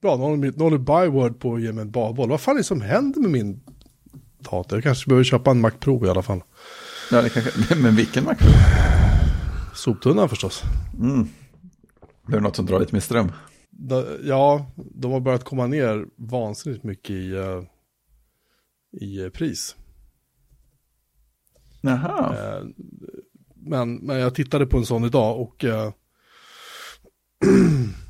Bra, har ni byword på att ge mig en badboll. Vad fan är det som händer med min dator? Jag kanske behöver köpa en Mac Pro i alla fall. Ja, det kanske, men vilken Mac? Soptunnan förstås. Det är något som drar lite mer ström. Ja, de har börjat komma ner vansinnigt mycket i, eh, i eh, pris. Jaha. Eh, men, men jag tittade på en sån idag och...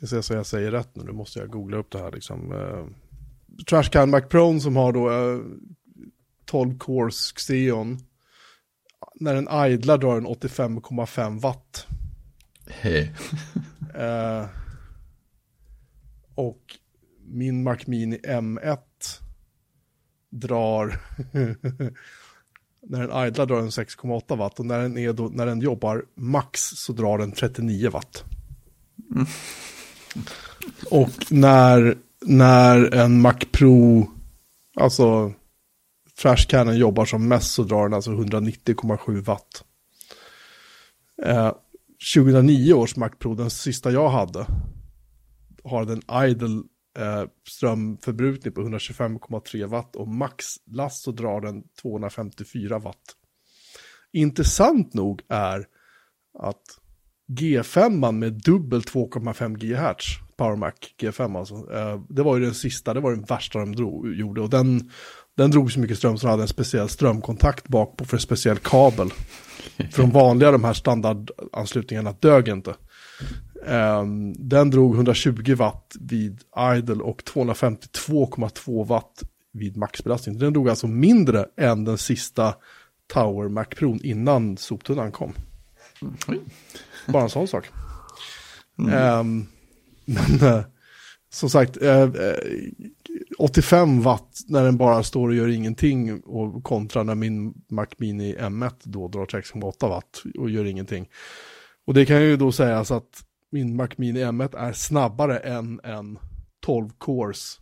Ska se så jag säger rätt nu, nu måste jag googla upp det här liksom. Eh, Trashcan Mac Pro som har då eh, 12 cores Xeon. När den idlar drar den 85,5 watt. Hej. Eh, och min Mac Mini M1 drar, när den idlar drar den 6,8 watt och när den, är då, när den jobbar max så drar den 39 watt. Och när, när en Mac Pro, alltså Trashcanen jobbar som mest så drar den alltså 190,7 watt. Eh, 2009 års Mac Pro, den sista jag hade, har den idle eh, strömförbrukning på 125,3 watt och maxlast så drar den 254 watt. Intressant nog är att G5 med dubbel 2,5 GHz, Power Mac G5 alltså, eh, det var ju den sista, det var den värsta de drog, gjorde och den, den drog så mycket ström så den hade en speciell strömkontakt bak på för en speciell kabel. För de vanliga, de här standardanslutningarna, dög inte. Ehm, den drog 120 watt vid idle och 252,2 watt vid maxbelastning. Den drog alltså mindre än den sista Tower Mac Pro innan soptunnan kom. Oj. Bara en sån sak. Ehm, men eh, som sagt, eh, eh, 85 watt när den bara står och gör ingenting och kontra när min Mac Mini M1 då drar 6,8 watt och gör ingenting. Och det kan ju då sägas att min Mac Mini M1 är snabbare än en 12 cores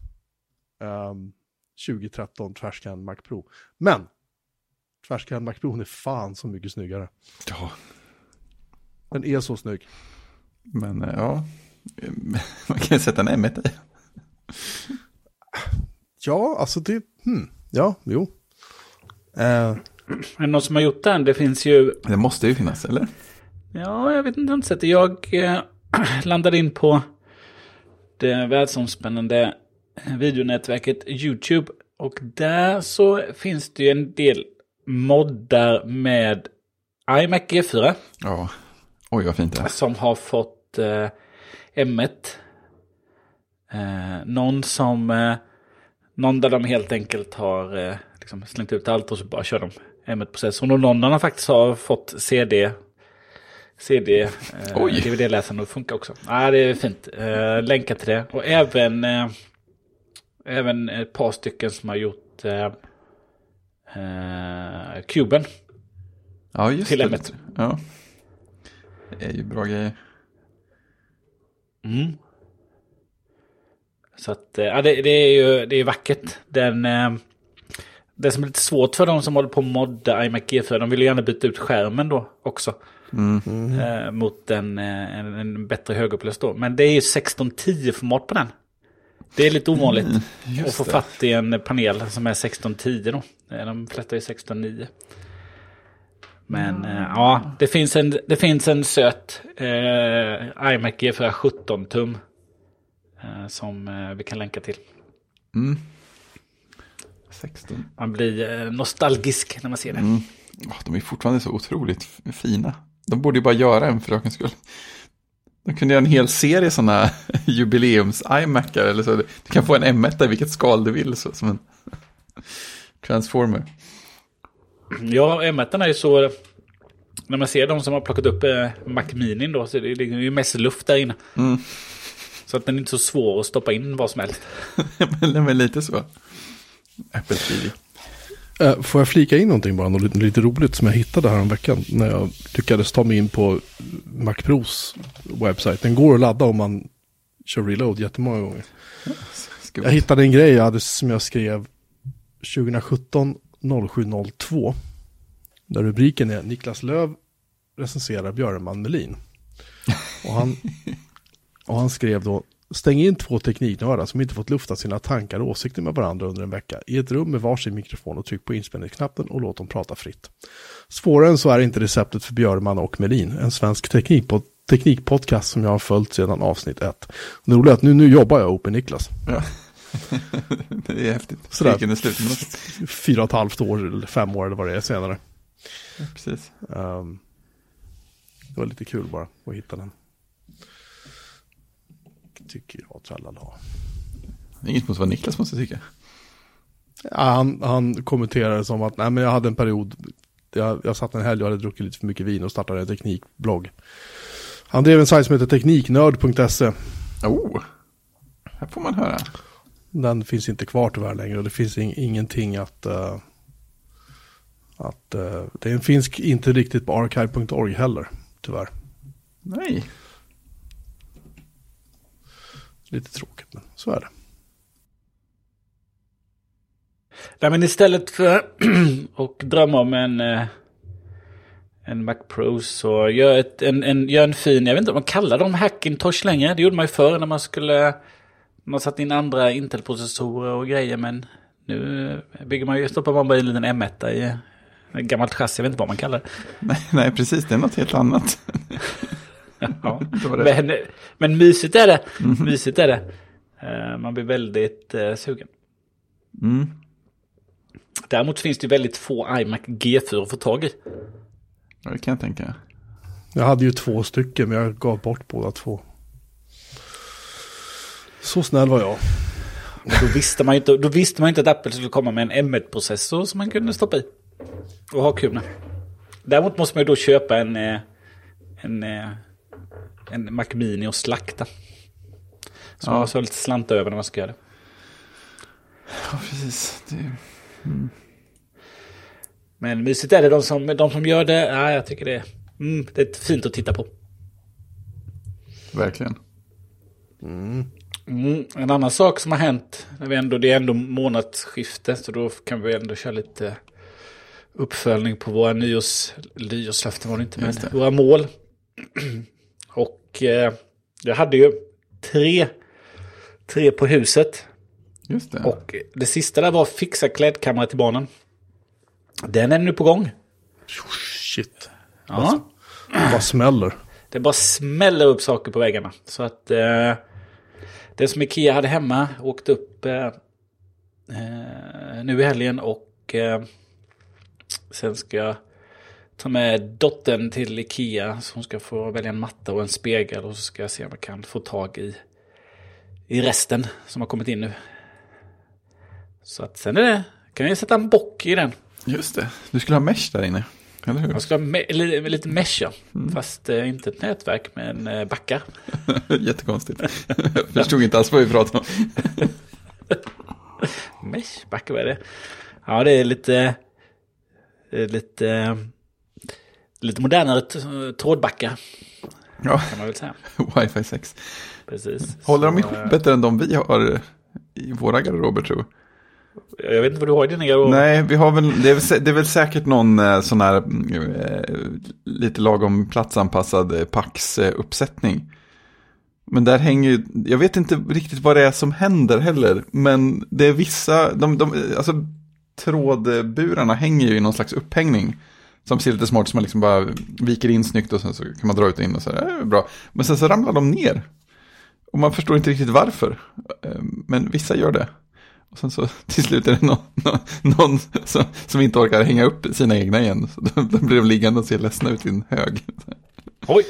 ehm, 2013 Trashcan Mac Pro. Men Trashcan Mac Pro är fan så mycket snyggare. Ja, Den är så snygg. men eh, ja. Man kan ju sätta en M1 i. Ja, alltså det, hmm, ja, jo. Eh, Är det någon som har gjort den? Det finns ju... Det måste ju finnas, eller? Ja, jag vet inte, jag har inte sett det. Jag eh, landade in på det världsomspännande videonätverket YouTube. Och där så finns det ju en del moddar med iMac G4 Ja. Oj, vad fint det är. som har fått eh, M1. Eh, någon som... Eh, någon där de helt enkelt har eh, liksom slängt ut allt och så bara kör de M1-processorn. Och någon har faktiskt har fått CD... CD, eh. DVD-läsaren och funkar också. Ja, det är fint. Eh, länka till det. Och även, eh, även ett par stycken som har gjort eh, eh, Cuben. Ja, just Till det. M1. Ja. Det är ju bra grejer. Mm. Så att, eh, ja, det, det är ju det är vackert. Den, eh, det som är lite svårt för de som håller på att modda iMac G4, de vill ju gärna byta ut skärmen då också. Eh, mot en, en, en bättre högupplöst då. Men det är ju 1610-format på den. Det är lite ovanligt att få fatt i en panel som är 1610 då. De flesta är 1609. Men eh, ja, det finns en, det finns en söt eh, iMac G4 17 tum. Eh, som eh, vi kan länka till. 16. Man blir eh, nostalgisk när man ser det. Ja, de är fortfarande så otroligt fina. De borde ju bara göra en för sakens skull. De kunde göra en hel serie sådana jubileums-iMacar eller så. Du kan få en M1 i vilket skal du vill, så, som en transformer. Ja, M1 är ju så... När man ser de som har plockat upp eh, Mac Mini då, så det ligger ju mest luft där inne. Så att den är inte så svår att stoppa in vad som helst. men, men lite så. Apple TV. Eh, Får jag flika in någonting bara, något lite, roligt som jag hittade här om veckan när jag lyckades ta mig in på Mac Pros webbsite. Den går att ladda om man kör reload jättemånga gånger. Jag hittade en grej jag hade, som jag skrev 2017 0702. Där rubriken är Niklas Löv recenserar Björneman Melin. Och han, och han skrev då Stäng in två tekniknördar som inte fått lufta sina tankar och åsikter med varandra under en vecka i ett rum med varsin mikrofon och tryck på inspelningsknappen och låt dem prata fritt. Svårare än så är inte receptet för Björman och Melin, en svensk teknikpod teknikpodcast som jag har följt sedan avsnitt ett. Det roliga är att nu, nu jobbar jag Open Niklas. Ja det är häftigt. Sådär. Är slut. Fyra och ett halvt år eller fem år eller vad det är senare. Ja, precis. Um, det var lite kul bara att hitta den. Tycker jag, tralala. Inget mot vad Niklas måste tycka. Ja, han, han kommenterade som att nej, men jag hade en period, jag, jag satt en helg och hade druckit lite för mycket vin och startade en teknikblogg. Han drev en sajt som heter tekniknörd.se. Oh, här får man höra. Den finns inte kvar tyvärr längre och det finns in, ingenting att... Uh, att uh, den finns inte riktigt på archive.org heller, tyvärr. Nej. Lite tråkigt, men så är det. Nej, men istället för att drömma om en, eh, en Mac Pro så gör, ett, en, en, gör en fin, jag vet inte om man kallar dem Hackintosh längre. Det gjorde man ju förr när man skulle, man satte in andra Intel-processorer och grejer. Men nu bygger man ju, stoppar man bara in en liten M1 i ett gammalt chassi, jag vet inte vad man kallar det. Nej, nej, precis, det är något helt annat. Ja. Det var det. Men, men mysigt är det. Mysigt är det. Eh, Man blir väldigt uh, sugen. Mm. Däremot finns det väldigt få iMac G4 att få tag i. Ja, det kan jag tänka. Jag hade ju två stycken, men jag gav bort båda två. Så snäll var jag. Och Då visste, man ju inte, då visste man inte att Apple skulle komma med en M1-processor som man kunde stoppa i. Och ha kul med. Däremot måste man ju då köpa en, eh, en, eh, en Mac Mini och slakta. Så man måste ha lite slant över när man ska göra det. Ja, precis. Det... Men mysigt är det, de som, de som gör det, ja, jag tycker det är, mm, det är fint att titta på. Verkligen. Mm, en annan sak som har hänt, när vi ändå, det är ändå månadsskifte, så då kan vi ändå köra lite uppföljning på våra nyårs, nyårslöften var det inte, men det. våra mål. Och eh, jag hade ju tre, tre på huset. Just det. Och det sista där var att fixa klädkammare till barnen. Den är nu på gång. Shit. Ja. Det bara smäller. Det bara smäller upp saker på väggarna. Så att eh, det som Ikea hade hemma åkte upp eh, eh, nu i helgen och eh, sen ska jag ta med dottern till Ikea så hon ska få välja en matta och en spegel och så ska jag se om jag kan få tag i, i resten som har kommit in nu. Så att sen är det, kan jag sätta en bock i den. Just det. Du skulle ha mesh där inne. Eller hur? Jag ska ha me- lite, lite mesh ja. Fast eh, inte ett nätverk men eh, backar. Jättekonstigt. Jag förstod inte alls vad vi pratade om. Mesh, backar vad är det? Ja, det är lite... Är lite... Lite modernare trådbackar Ja, kan man väl säga. wifi 6. Precis. Håller de ihop eh, bättre än de vi har i våra garderober tror jag? Jag vet inte vad du har i din garderober. Nej, vi har väl, det är väl, det är väl säkert någon eh, sån här eh, lite lagom platsanpassad eh, Pax-uppsättning. Men där hänger ju, jag vet inte riktigt vad det är som händer heller, men det är vissa, de, de, alltså trådburarna hänger ju i någon slags upphängning. Som ser lite smart, som man liksom bara viker in snyggt och sen så kan man dra ut och in och så här, bra. Men sen så ramlar de ner. Och man förstår inte riktigt varför. Men vissa gör det. Och sen så till slut är det någon, någon, någon som, som inte orkar hänga upp sina egna igen. Så då, då blir de liggande och ser ledsna ut i en hög. Oj!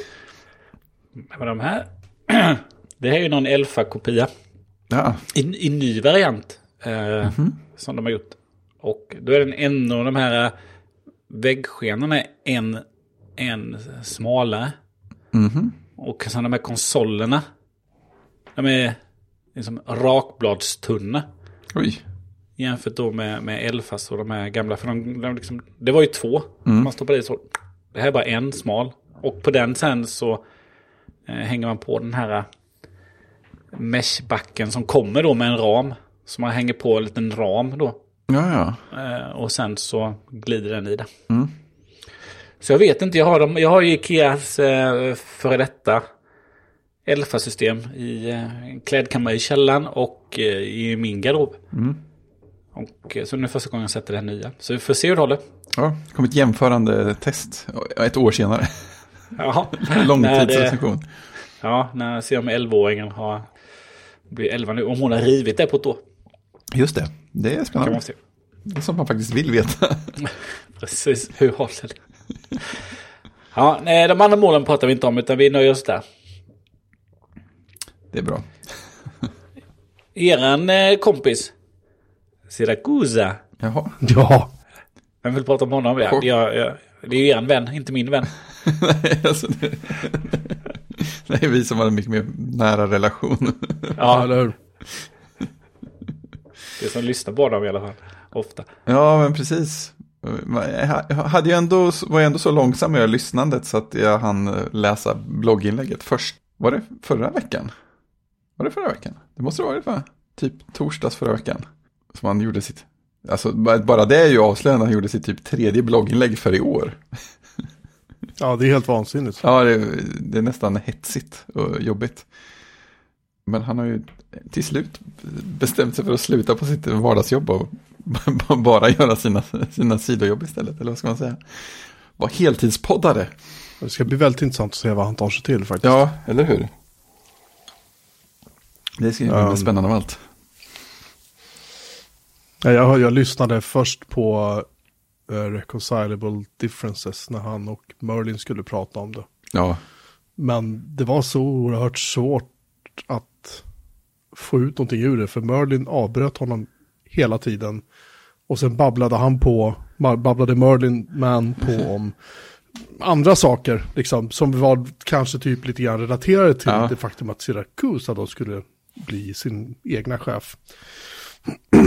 Men de här... Det här är ju någon Elfa-kopia. Ja, I, I ny variant. Eh, Mhm. Som de har gjort. Och då är den en av de här eh, väggskenorna en, en smalare. mhm. Och sen de här konsolerna. De är liksom rakbladstunna. Oj. Jämfört då med, med Elfas och de här gamla. För de, de liksom, det var ju två. Man stoppade i så. Det här är bara en smal. Och på den sen så eh, hänger man på den här eh, meshbacken som kommer då med en ram. Så man hänger på en liten ram då. Ja, ja. Eh, och sen så glider den i det. Mm. Så jag vet inte, jag har, dem, jag har ju Ikeas eh, före detta Elfa-system i eh, en klädkammare i källaren och eh, i min garderob. Mm. Och, eh, så nu är första gången jag sätter det här nya. Så vi får se hur det håller. Ja, det kom ett jämförande test ett år senare. Långtidsrecension. Ja, när jag ser om 11-åringen har blivit 11 nu. Om hon har rivit det på ett år. Just det, det är Kan spännande. man se. Det är sånt man faktiskt vill veta. Precis, hur håller det? Ja, nej, de andra målen pratar vi inte om utan vi nöjer oss där. Det är bra. Eran eh, kompis, Siracusa. Jaha. Ja, Vem vill prata om honom? Jag, jag, det är ju eran vän, inte min vän. Nej, alltså det, det är vi som har en mycket mer nära relation. Ja, eller hur? det är som lyssnar på dem i alla fall. Ofta. Ja, men precis. Jag hade ju ändå, var ju ändå så långsam med lyssnandet så att jag hann läsa blogginlägget först. Var det förra veckan? Var det förra veckan? Det måste det ha varit va? Typ torsdags förra veckan. Som han gjorde sitt, alltså bara det är ju avslöjande, han gjorde sitt typ tredje blogginlägg för i år. Ja, det är helt vansinnigt. Ja, det, det är nästan hetsigt och jobbigt. Men han har ju till slut bestämt sig för att sluta på sitt vardagsjobb och bara göra sina, sina sidojobb istället. Eller vad ska man säga? Vara heltidspoddare. Det ska bli väldigt intressant att se vad han tar sig till faktiskt. Ja, eller hur? Det ska ju bli Um, spännande av allt. Ja, Jag, jag lyssnade först på uh, Reconcilable Differences när han och Merlin skulle prata om det. Ja, Men det var så oerhört svårt att få ut någonting ur det. För Merlin avbröt honom hela tiden. Och sen babblade han på, babblade Merlin Man på om andra saker. Liksom, som var kanske typ lite grann relaterade till Ja. det faktum att Syracuse då skulle bli sin egna chef.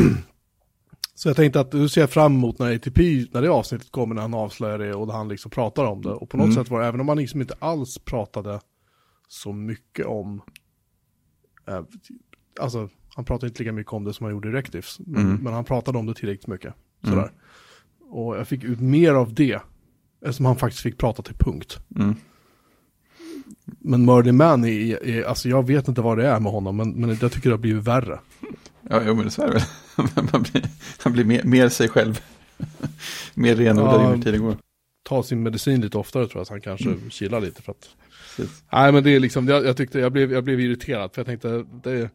Så jag tänkte att nu ser fram emot när ATP, när det avsnittet kommer, när han avslöjar det och han liksom pratar om det. Och på något Mm. sätt var det, även om han liksom inte alls pratade så mycket om, eh, alltså han pratade inte lika mycket om det som han gjorde i Rectives, men, Mm. men han pratade om det tillräckligt mycket. Mm. Sådär. Och jag fick ut mer av det, eftersom han faktiskt fick prata till punkt. Mm. Men Murdy Man är, är, alltså jag vet inte vad det är med honom, men, men jag tycker det har blivit värre. ja jo, men så är det väl. Man blir, han blir mer, mer sig själv. mer renodlad Ja. ju mer tiden går. Ta sin medicin lite oftare tror jag, så han kanske Mm. chillar lite för att Precis. Nej men det är liksom, jag, jag tyckte, jag blev, jag blev irriterad för jag tänkte, det,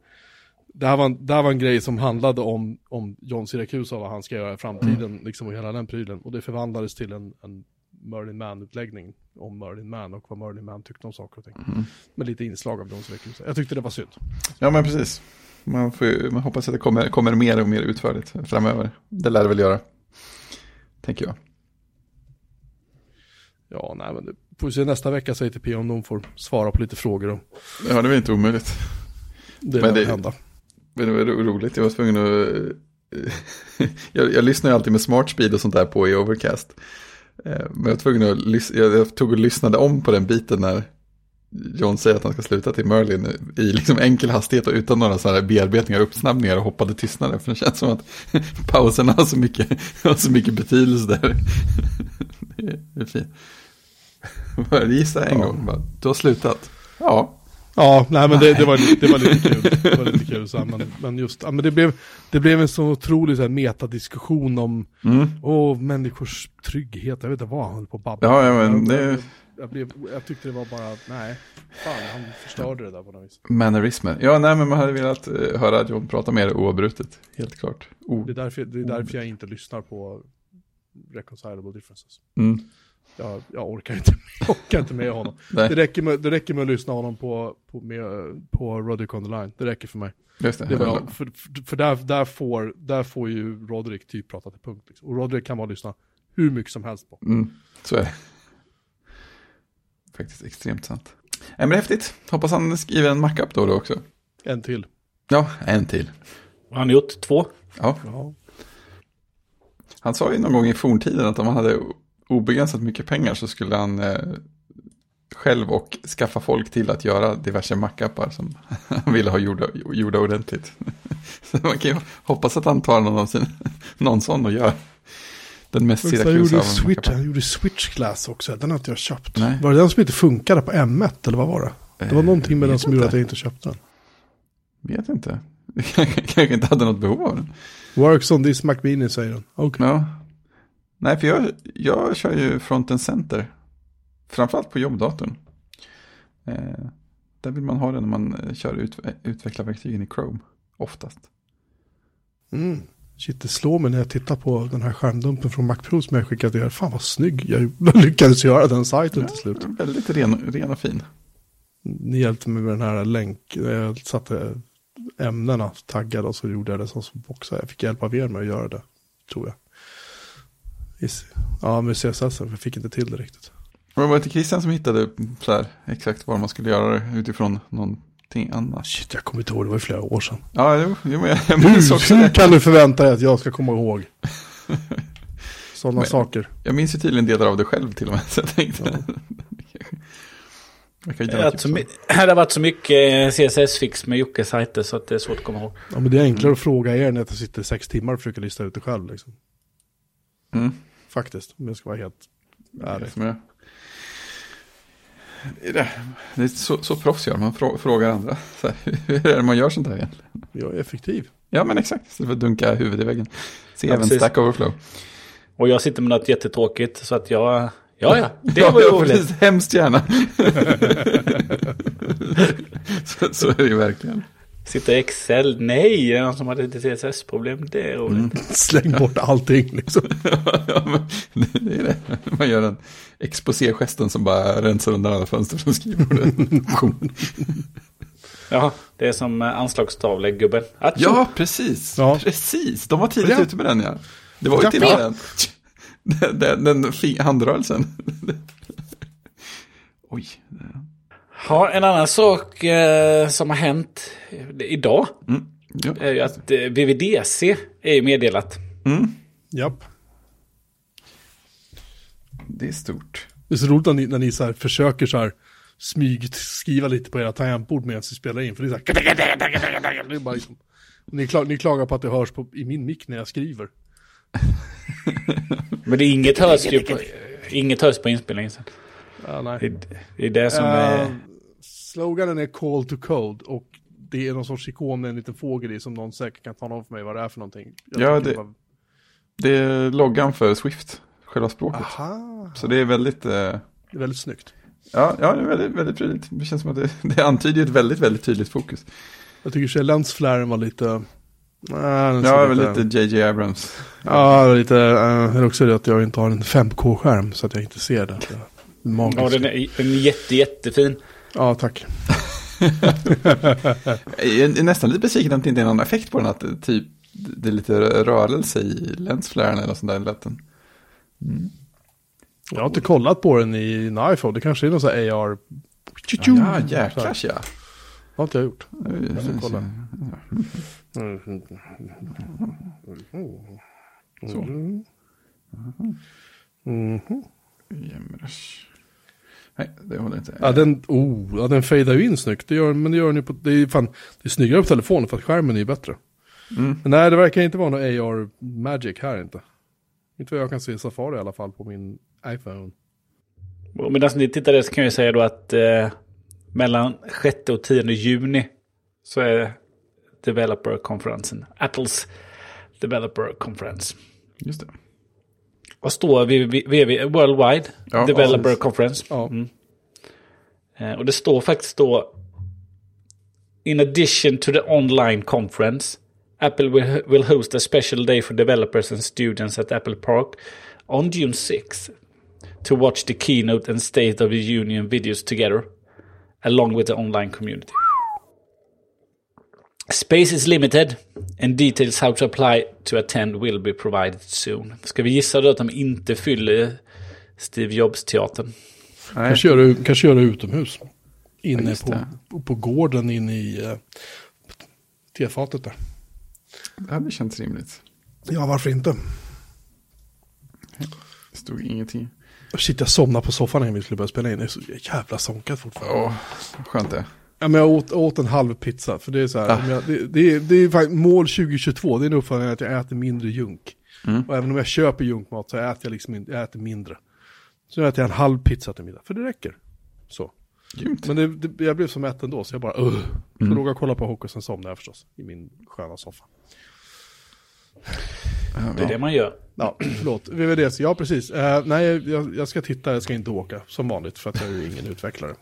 det, här var en, det här var en grej som handlade om, om John Syracuse och vad han ska göra i framtiden, liksom och hela den prylen. Och det förvandlades till en, en Merlin Man-utläggning om Merlin Man och vad Merlin Man tyckte om saker och ting. Mm. Med lite inslag av John Syracuse. Jag tyckte det var synd. Ja, men precis. Man, får ju, man hoppas att det kommer, kommer mer och mer utförligt framöver. Det lär det väl göra. Tänker jag. Ja, nej men det får vi se nästa vecka säger ATP om de får svara på lite frågor och Ja, det är inte omöjligt. det lär det- hända. Men det var ro- roligt, jag var tvungen att... jag, jag lyssnar ju alltid med smart speed och sånt där på i Overcast. Eh, Men jag tvungen att jag, tog och lyssnade om på den biten när John säger att han ska sluta till Merlin i liksom enkel hastighet och utan några sådana här bearbetningar och uppsnabbningar och hoppade tystnader. För det känns som att pausen har så mycket, har så mycket betydelse där. det, är, det är fint. Gissa en Ja. gång, bara, du har slutat. Ja, Ja, nej men det, det, var, det var lite kul. Det var lite kul så här, men, men just, ja, men det blev, det blev en så otrolig så här, metadiskussion om mm. åh, människors trygghet. Jag vet inte vad han höll på att babbla Ja, ja, men det- jag, jag, blev, jag tyckte det var bara, nej, fan, han förstörde det där på något vis. Mannerismer. Ja, nej, men man hade velat eh, höra John prata mer oavbrutet. Helt klart. Oh. Det är därför, det är därför jag inte lyssnar på Reconcilable Differences. Mm. Jag, jag orkar, inte, jag orkar inte med honom. Det räcker med, det räcker med att lyssna honom på, på, med, på Roderick on the line. Det räcker för mig. just det. Det var, för för, för där, där, får, där får ju Roderick typ prata till punkt. Liksom. Och Roderick kan bara lyssna hur mycket som helst på. Mm, så är det. Faktiskt extremt sant. Nej, men häftigt. Hoppas han skriver en mackup då, då också. En till. Ja, en till. Har han gjort två? Ja, Ja. han sa ju någon gång i forntiden att om han hade obegränsat mycket pengar så skulle han eh, själv och skaffa folk till att göra diverse mackupar som han ville ha gjorda, gjorda ordentligt. Så man kan ju hoppas att han tar någon, av sin, någon sån och gör den mest gjorde, Syracuse av han gjorde Switch Glass också, den har inte jag köpt. Nej. Var det den som inte funkade på M1 eller vad var det? Det var någonting med den som gjorde inte. att jag inte köpte den. Vet inte. Kanske inte hade något behov av den. Works on this Mac Mini säger den. Okej. Ja. Nej, för jag, jag kör ju Front Center. Framförallt på jobbdatorn. Eh, där vill man ha den när man eh, kör ut, utvecklarverktygen i Chrome. Oftast. Mm. Shit, det slår mig när jag tittar på den här skärmdumpen från Mac Pro som jag skickade er. Fan vad snygg. Jag lyckades göra den sajten till slut. Väldigt ren, ren och fin. Ni hjälpte mig med den här länk. Jag satte ämnena taggade och så gjorde jag det som boxar. Jag fick hjälp av er med att göra det, tror jag. Ja, med CSS, jag fick inte till det riktigt. Och det var inte Christian som hittade så här, exakt vad man skulle göra det utifrån någonting annat. Shit, jag kommer inte ihåg, det var ju flera år sedan. Ja, jo, jo, men jag, jag minns också Hur kan du förvänta dig att jag ska komma ihåg? Sådana Men- saker. Jag minns ju tydligen delar av det själv till och med. Så jag tänkte. Jag ju Det har, varit så så. my- det har varit så mycket CSS-fix med Jockes sajter så att det är svårt att komma ihåg. Ja, men det är enklare att fråga er när jag sitter sex timmar och försöker lista ut det själv. Liksom. Mm. Faktiskt, om jag ska vara helt ärlig. Det är, det. det är så, så proffs gör man, frå, frågar andra. Så här, hur är det man gör sånt här egentligen? Jag är effektiv. Ja men exakt, istället för att dunka huvudet i väggen. Se Ja, även precis. Stack Overflow. Och jag sitter med något jättetråkigt så att jag... Ja, ja, det var ju ja, roligt. precis, Hemskt gärna. så, så är det ju verkligen. Sitter i Excel. Nej, det är någon som hade lite CSS-problem. Det är roligt. Mm. Släng bort allting liksom. ja, men det, det är det. Man gör en exposé-gesten som bara rensar undan alla fönster från skrivbordet. Ja, det är som eh, anslagstavlegubben. Ja, precis. Ja. Precis, de var tidigt Ja. ute med den ja. Det var ju Ja. till med den. Den, den, den handrörelsen. Oj. Ja, en annan sak eh, som har hänt idag Mm. Ja. är ju att eh, VVDC är ju meddelat. Mm. Japp. Det är stort. Det är så roligt när ni, när ni så här försöker så här smygskriva lite på era tangentbord medan ni spelar in. För det är så här... Det är bara liksom, ni, klag, ni klagar på att det hörs på, i min mick när jag skriver. Men det är inget hörs på, inget hörs på inspelningen sen. Ja, nej. Det, det är det som Eh, är... sloganen är call to code och det är någon sorts ikon med en liten fågel i som någon säkert kan tala om för mig vad det är för någonting. Jag Ja, det- bara- Det är loggan för Swift, själva språket. Aha, Så det är väldigt, eh, det är väldigt snyggt. ja, ja, det är väldigt, väldigt prydligt. Det känns som att det, det antyder ett väldigt, väldigt tydligt fokus. Jag tycker sig lensflären var lite... Nej, den Ja, väl lite JJ Abrams. Ja, lite, det är också det att jag inte har en 5K-skärm så att jag inte ser det. magiskt. Ja, den är, den är jätte, jättefin. Ja, tack. Jag är nästan lite besviken att det inte är någon effekt på den. Att typ, det är lite rörelse i länsflären eller sånt där lätten. Jag har inte kollat på den i en iPhone. Det kanske är någon sån här AR... Ja, jäklars ja. Det har inte jag gjort. Jag ska kolla. Så. Mhm. Jämras. Nej, det håller inte. Ja, den, oh, ja, den fejdar ju in snyggt. Det gör, men det gör den ju på... Det är, fan, det är snyggare på telefonen för att skärmen är ju bättre. Mm. Men nej, det verkar inte vara någon AR Magic här inte. Inte vad jag kan se i Safari i alla fall på min iPhone. Medan ni tittar där så kan jag säga då att eh, mellan 6 och 10 juni så är Developer-konferensen. Apples Developer Conference. Just det. Vad står VV Worldwide Ja, Developer precis. Conference? Ja. Mm. Eh, och det står faktiskt då In addition to the online conference Apple will, will host a special day for developers and students at Apple Park on June 6th to watch the keynote and State of the Union videos together along with the online community. Space is limited and details how to apply to attend will be provided soon. Ska vi gissa då att de inte fyller Steve Jobs-teatern? Kanske göra, kanske göra utomhus. Ja, Inne just på, det. på, på gården inne i uh, tefatet där. det hade känts rimligt. Ja, varför inte? Det stod ingenting. Shit, jag somnade på soffan när vi skulle börja spela in. Det är så jävla sonkat fortfarande. Åh, skönt det. Ja, men jag åt, åt en halv pizza. För det är så här, Ah. jag, det, det, är, det är faktiskt mål 2022. Det är en uppfattning att jag äter mindre junk. Mm. Och även om jag köper junkmat så äter jag liksom jag äter mindre. Så jag äter jag en halv pizza till middag. För det räcker. Så. Grymt. Men det, det, jag blev så mätt ändå så jag bara uh. Så Mm. låg jag och kollade på hockey sen somnade jag förstås. I min sköna soffa. Det är det man gör. Ja, förlåt. VVDC, ja precis. Eh, nej, jag, jag ska titta, jag ska inte åka som vanligt för att jag är ju ingen utvecklare.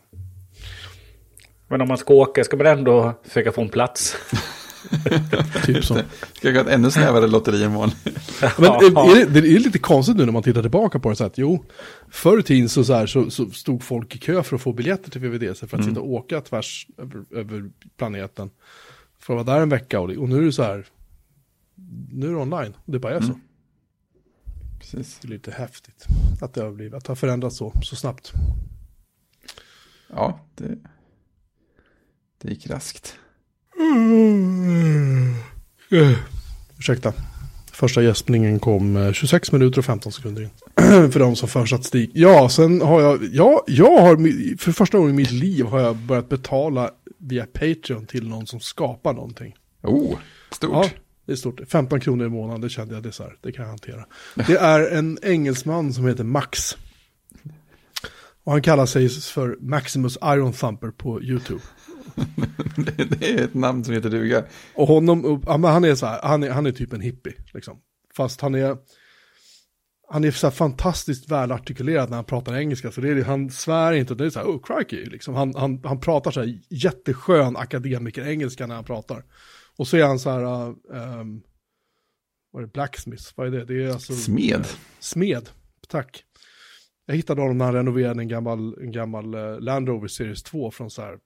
Men om man ska åka ska man ändå försöka få en plats. Typ så. Ska jag ha ett ännu snävare lotteri än vanligt? Men är, är det, det är lite konstigt nu när man tittar tillbaka på det så att jo, förr i tiden så, så, här, så, så stod folk i kö för att få biljetter till VVDC för att sitta och åka tvärs över, över planeten. För att vara där en vecka och, och nu är det så här, nu är det online, det bara är så. Precis. Det är lite häftigt att det har blivit, att det har förändrats så, så snabbt. Ja, det, det gick raskt. Uh, ursäkta. Första gäspningen kom eh, 26 minuter och 15 sekunder in. för de som för statistik. Ja, sen har jag, ja, jag har, för första gången i mitt liv har jag börjat betala via Patreon till någon som skapar någonting. Oh, stort. Ja, det är stort. 15 kronor i månaden, det kände jag, det, så här, det kan jag hantera. Det är en engelsman som heter Max. Och han kallar sig för Maximus Iron Thumper på YouTube. Det, är ett namn som heter duga. Och honom, han är så här, han är, han är typ en hippie, liksom. Fast han är, han är så här fantastiskt välartikulerad när han pratar engelska, så det är, han svär inte, det är så här, oh crikey, liksom. Han, han, han pratar så här jätteskön akademiker-engelska när han pratar. Och så är han så här, uh, um, vad är det, blacksmith, vad är det? Det är alltså... Smed. Smed, tack. Jag hittade honom när han renoverade en gammal, en gammal eh, Land Rover Series 2 från så här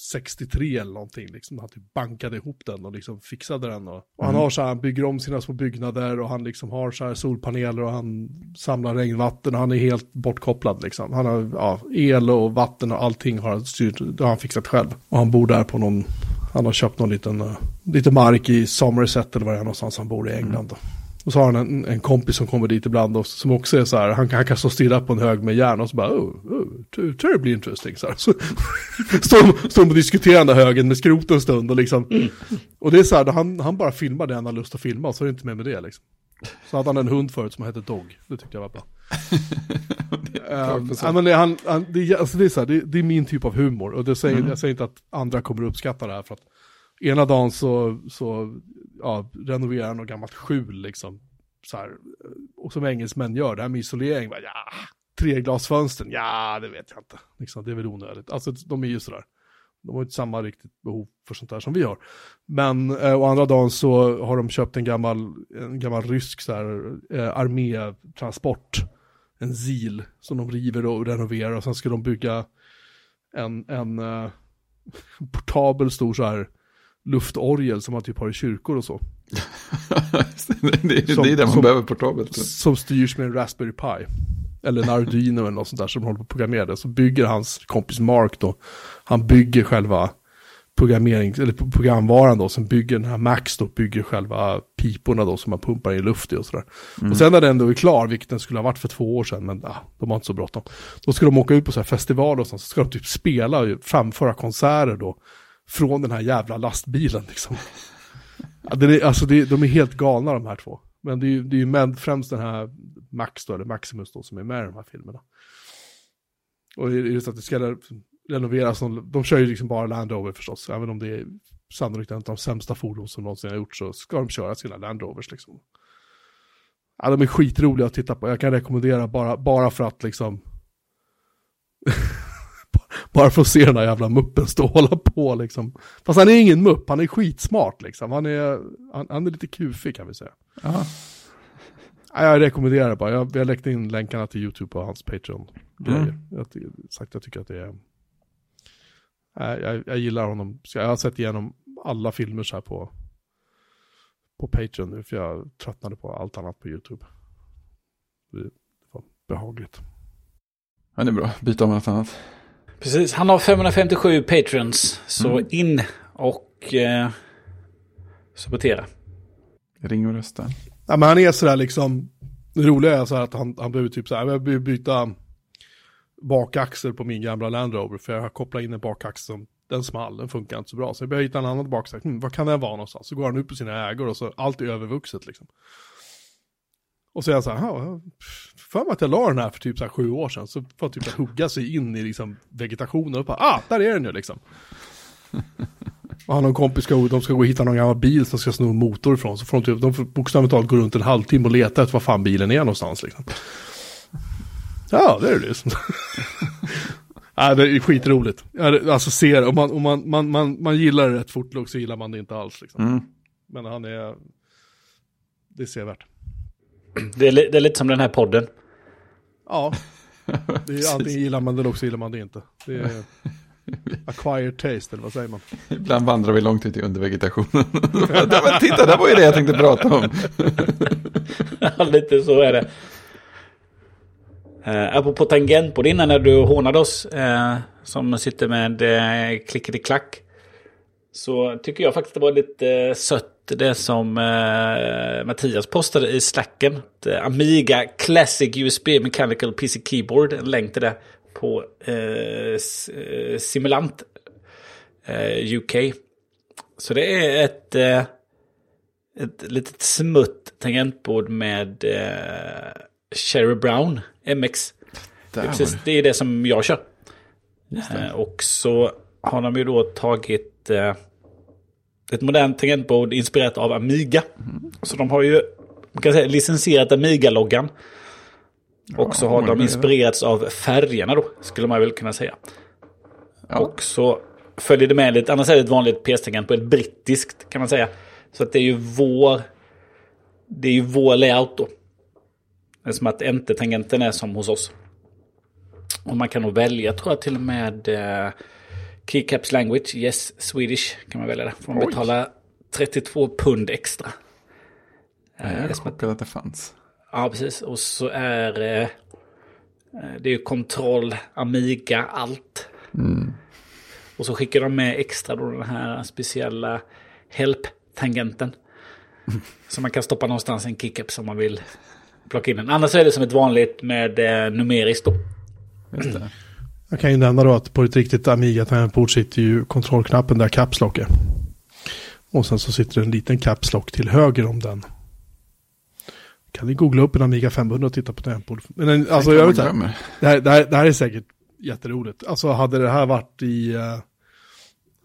63 eller någonting. Liksom. Han typ bankade ihop den och liksom fixade den. Och, och han har så här, han bygger om sina små byggnader och han liksom har så här solpaneler och han samlar regnvatten och han är helt bortkopplad liksom. Han har ja, el och vatten och allting har han styrt, har han fixat själv. Och han bor där på någon, han har köpt någon liten, uh, lite mark i Somerset eller var det är någonstans han bor i England. Då. Och så har han en, en kompis som kommer dit ibland och som också är så här, han, han kan stå stilla på en hög med järn och så bara, oh, oh ter- terribly interesting. Så, här. så står, de, står och diskuterar den där högen med skrot en stund och liksom, och det är så här, han, han bara filmar det han har lust att filma och så är det inte mer med det liksom. Så hade han en hund förut som hette Dog, det tyckte jag var bra. Um, ja, men det, han, han, det, är- alltså det, är så här, det, det är min typ av humor och det säger, jag säger inte att andra kommer uppskatta det här för att ena dagen så, så ja, renoverar han något gammalt skjul liksom. Så här, och som engelsmän gör, det här med isolering, bara, ja, treglasfönstren, ja, det vet jag inte. Liksom, det är väl onödigt. Alltså de är ju sådär. De har inte samma riktigt behov för sånt där som vi har. Men eh, å andra dagen så har de köpt en gammal, en gammal rysk så här, eh, armétransport. En ZIL som de river och renoverar och sen ska de bygga en, en eh, portabel stor så här luftorgel som man typ har i kyrkor och så. det, är- Som- det är det man som- behöver portabelt. Som styrs med en Raspberry Pi. Eller en Arduino eller något sånt där som håller på att programmera det. Så bygger hans kompis Mark då, han bygger själva programmering, eller pro- programvaran då, sen bygger den här Max då, bygger själva piporna då som man pumpar i luft i och sådär. Och sen när den då är klar, vilket den skulle ha varit för två år sedan, men ah, de har inte så bråttom. Då ska de åka ut på så här festivaler och sånt, så ska de typ spela och framföra konserter då, från den här jävla lastbilen liksom. Ja, det är, alltså det, de är helt galna de här två. Men det är ju, det är ju med, främst den här Max då, eller Maximus då, som är med i de här filmerna. Och är det så att det ska renoveras, någon, de kör ju liksom bara Land Rover förstås, även om det är sannolikt en av de sämsta fordon som någonsin har gjort så ska de köra sina Land Rovers liksom. Ja, de är skitroliga att titta på, jag kan rekommendera bara, bara för att liksom bara för att se den här jävla muppen stå och hålla på liksom. Fast han är ingen mupp, han är skitsmart liksom. Han är, han, han är lite kufig kan vi säga. Ja. Ja, jag rekommenderar det bara. Jag, jag läckte in länkarna till YouTube och hans Patreon-grejer. Mm. Jag, sagt, jag tycker att det är... Jag, jag gillar honom. Jag har sett igenom alla filmer så här på, på Patreon nu, för jag tröttnade på allt annat på YouTube. Det, det var behagligt. ja, det är bra. Byta om något annat. Precis, han har 557 patrons. Så Mm. in och eh, sabotera. Ring och rösta. Ja, men han är sådär liksom, det roliga är så här att han, han behöver typ så här, jag behöver byta bakaxel på min gamla Land Rover, för jag har kopplat in en bakaxel som, den small, den funkar inte så bra. Så jag behöver hitta en annan bakaxel, hmm, vad kan den vara någonstans? Så går han ut på sina ägor och så allt är övervuxet liksom. Och så är jag så här, "Ja, jag för mig att jag la den här för typ så här sju år sedan. Så får jag typ hugga sig in i liksom vegetationen och bara, ah, där är den ju liksom. Och han och en kompis ska, de ska gå och hitta någon gammal bil som ska sno en motor ifrån. Så får de, typ, de får bokstavligt talat gå runt en halvtimme och leta efter var fan bilen är någonstans liksom. Ja, det är det liksom. Ja, det är skitroligt. Alltså ser, om man, om man, man, man, man gillar det rätt fort så gillar man det inte alls liksom. Mm. Men han är, det är sevärt. Det är, det är lite som den här podden. Ja, det är, antingen gillar man det eller också gillar man det inte. Det är acquired taste, eller vad säger man? Ibland vandrar vi långt ut i undervegetationen. Men titta, det var ju det jag tänkte prata om. Ja, lite så är det. Uh, apropå tangentbord innan när du hånade oss eh, som sitter med uh, klickety-klack. Så tycker jag faktiskt det var lite eh, sött det som eh, Mattias postade i slacken. Det Amiga Classic USB Mechanical PC Keyboard. En länk till det på eh, eh, Simulant eh, UK. Så det är ett, eh, ett litet smutt tangentbord med eh, Cherry Brown MX. Det är, precis, det. det är det som jag kör. Eh, och så har de ju då tagit eh, ett modernt tangentbord inspirerat av Amiga. Så de har ju man kan säga, licensierat Amiga-loggan. och så har de inspirerats av färgerna då, skulle man väl kunna säga. Ja. Och så följer det med lite, annars är det ett vanligt PS-tangentbord, ett brittiskt kan man säga. Så att det är ju vår, det är ju vår layout då. Det är som att Enter-tangenten är som hos oss. Och man kan nog välja, tror jag till och med eh, Keycaps Language, Yes Swedish kan man välja det. Får man Oj. betala 32 pund extra. Jag Eh, är att- chockad att det fanns. Ja, precis. Och så är eh, eh, det är ju kontroll, Amiga, allt. Och så skickar de med extra då den här speciella help-tangenten. som man kan stoppa någonstans en kickup som man vill plocka in den. Annars är det som ett vanligt med eh, numeriskt då. Just det. Jag kan ju nämna då att på ett riktigt Amiga tangentbord sitter ju kontrollknappen där Caps Lock är. Och sen så sitter det en liten Caps Lock till höger om den. Kan ni googla upp en Amiga 500 och titta på tangentbord. Men en, alltså jag vet inte. Det här, det, här, det här är säkert jätteroligt. Alltså hade det här varit i... eh,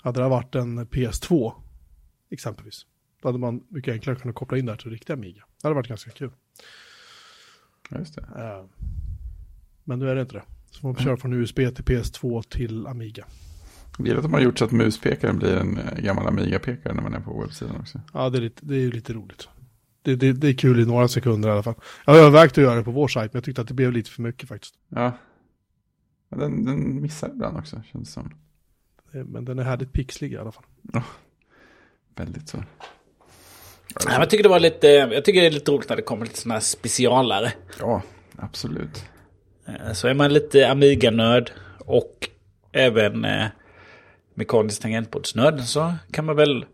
hade det här varit en PS2 exempelvis. Då hade man mycket enklare kunnat koppla in det här till riktiga Amiga. Det hade varit ganska kul. Ja, just det. Eh, Men nu är det inte det. Så man köra från USB till PS2 till Amiga. Jag gillar att de har gjort så att muspekaren blir en eh, gammal Amiga-pekare när man är på webbsidan också. Ja, det är, lite, det är ju lite roligt. Det, det, det är kul i några sekunder i alla fall. Jag har övervägt att göra det på vår sajt, men jag tyckte att det blev lite för mycket faktiskt. Ja. Men Den, den missar ibland också, känns det som. Eh, Men den är härligt pixlig i alla fall. Väldigt så. Jag tycker det var lite, jag tycker det är lite roligt när det kommer lite sådana här specialare. Ja, absolut. Eh, Så är man lite Amiga-nörd och även eh, mekanisk tangentbordsnörd så kan man väl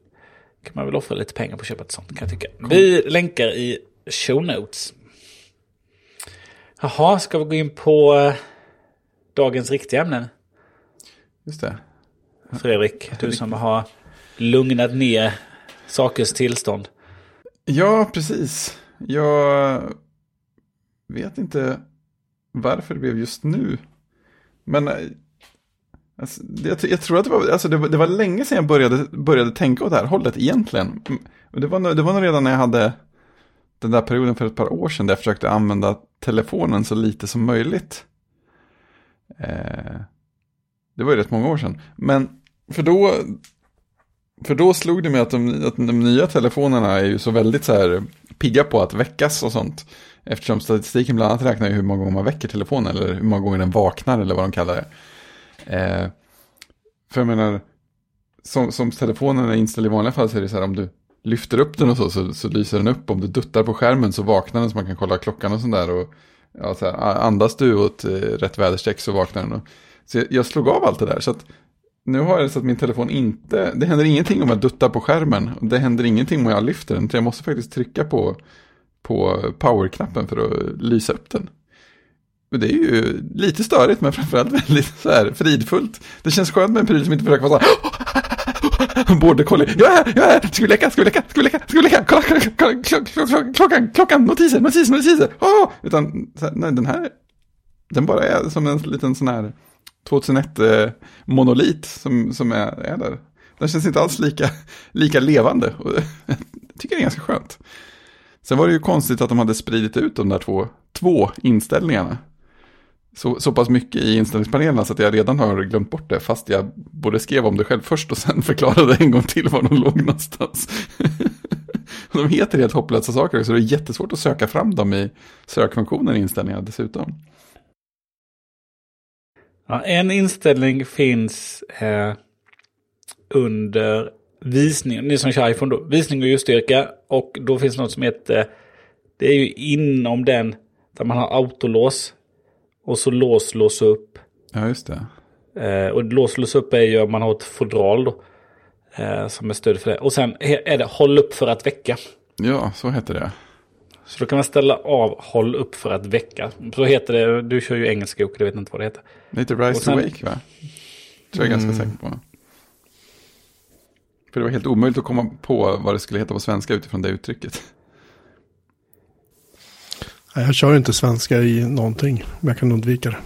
kan man väl offra lite pengar på att köpa ett sånt kan jag tycka. Vi länkar i show notes. Jaha, ska vi gå in på eh, dagens riktiga ämnen? Just det. Fredrik, du som har lugnat ner sakers tillstånd. Ja, precis. Jag vet inte varför det blev just nu. Men eh, alltså, det, jag tror att det var, alltså det, det var länge sedan jag började, började tänka åt det här hållet egentligen. Mm, det, var, nog- det var nog redan när jag hade den där perioden för ett par år sedan där jag försökte använda telefonen så lite som möjligt. Eh, det var ju rätt många år sedan. Men för då, för då slog det mig att de, att de nya telefonerna är ju så väldigt så här pigga på att väckas och sånt. Eftersom statistiken bland annat räknar hur många gånger man väcker telefonen eller hur många gånger den vaknar eller vad de kallar det. Eh, för jag menar, som, som telefonen är inställd i vanliga fall så är det så här om du lyfter upp den och så, så, så lyser den upp. Om du duttar på skärmen så vaknar den så man kan kolla klockan och sånt där. Och, ja, så här, andas du åt eh, rätt väderstreck så vaknar den. Och, så jag, jag slog av allt det där. Så att nu har jag det så att min telefon inte, det händer ingenting om jag duttar på skärmen. Det händer ingenting om jag lyfter den. Så jag måste faktiskt trycka på, på powerknappen för att lysa upp den. Det är ju lite störigt men framförallt väldigt så här fridfullt. Det känns skönt med en pryl som inte försöker vara så här. Border collie. Jag är här, jag är här. Ska vi leka, ska vi leka, ska vi leka, ska vi leka. Kolla, kolla, kolla, klockan, klockan, klockan, notiser, notiser, notiser. Oh! Utan, nej, den här, den bara är som en liten sån här 2001-monolit eh, som, som är, är där. Den känns inte alls lika, lika levande. Och jag tycker det är ganska skönt. Sen var det ju konstigt att de hade spridit ut de där två, två inställningarna. Så, så pass mycket i inställningspanelerna så att jag redan har glömt bort det. Fast jag både skrev om det själv först och sen förklarade en gång till var de låg någonstans. de heter helt hopplösa saker så det är jättesvårt att söka fram dem i sökfunktionen i inställningarna dessutom. Ja, en inställning finns eh, under visning, ni som kör iPhone då, visning och ljusstyrka. Och då finns något som heter, det är ju inom den där man har autolås. Och så lås, lås upp. Ja, just det. Eh, och lås, lås upp är ju om man har ett fodral då. Eh, som är stöd för det. Och sen är det håll upp för att väcka. Ja, så heter det. Så då kan man ställa av håll upp för att väcka. Så heter det, du kör ju engelska och jag vet inte vad det heter. Lite Rise sen, Awake va? Tror jag är ganska mm. säker på. För det var helt omöjligt att komma på vad det skulle heta på svenska utifrån det uttrycket. Jag kör inte svenska i någonting, men jag kan undvika det.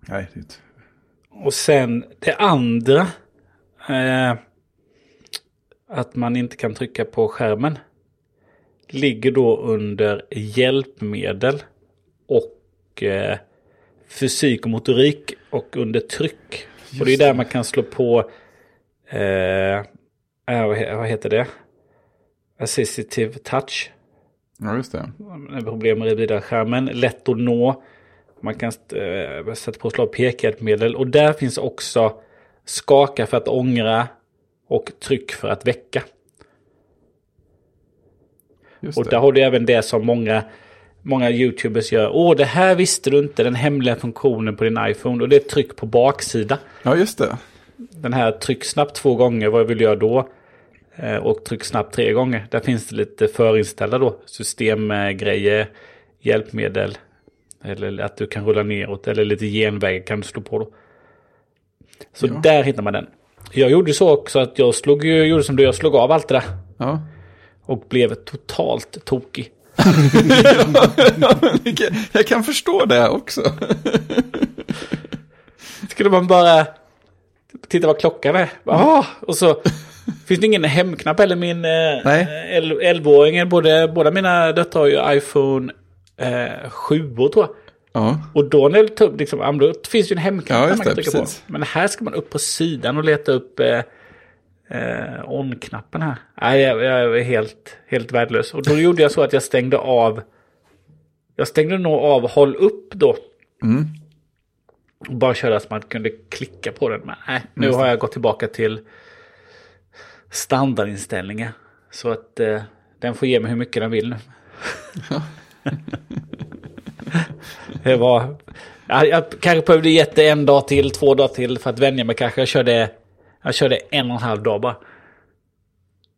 Nej, det Och sen det andra. Eh, att man inte kan trycka på skärmen. Ligger då under hjälpmedel. Och eh, fysik och motorik. Och under tryck. Just och det är där man kan slå på Eh, vad heter det? Assistive touch. Ja, just det. Problem med skärmen. Lätt att nå. Man kan äh, sätta på slag pekhjälpmedel. Och där finns också skaka för att ångra och tryck för att väcka. Just och där har du även det som många, många YouTubers gör. Åh, det här visste du inte, den hemliga funktionen på din iPhone. Och det är tryck på baksida. Ja, just det den här tryck snabbt två gånger, vad vill jag då? Eh, och tryck snabbt tre gånger. Där finns det lite förinställda då. Systemgrejer, hjälpmedel. Eller att du kan rulla neråt. Eller lite genväg kan du slå på då. Så ja. där hittar man den. Jag gjorde så också att jag slog, gjorde som du, jag slog av allt det där. Ja. Och blev totalt tokig. jag kan förstå det också. Skulle man bara titta vad klockan är. Ah, och så finns det ingen hemknapp eller min eh, 11-åring. Både, båda mina döttrar har ju iPhone eh, 7 tror jag. Ja. Och då när det liksom, då finns ju en hemknapp ja, man kan trycka precis. på. Men här ska man upp på sidan och leta upp eh, eh, on-knappen här. Nej, jag, jag är helt, helt värdelös. Och då gjorde jag så att jag stängde av. Jag stängde nog av håll upp då. Mm. Bara köra så man kunde klicka på den. Men nej, nu har jag gått tillbaka till standardinställningar. Så att eh, den får ge mig hur mycket den vill nu. det var... Jag, jag kanske behövde gett det en dag till, två dagar till för att vänja mig kanske. Jag körde, jag körde en och en halv dag bara.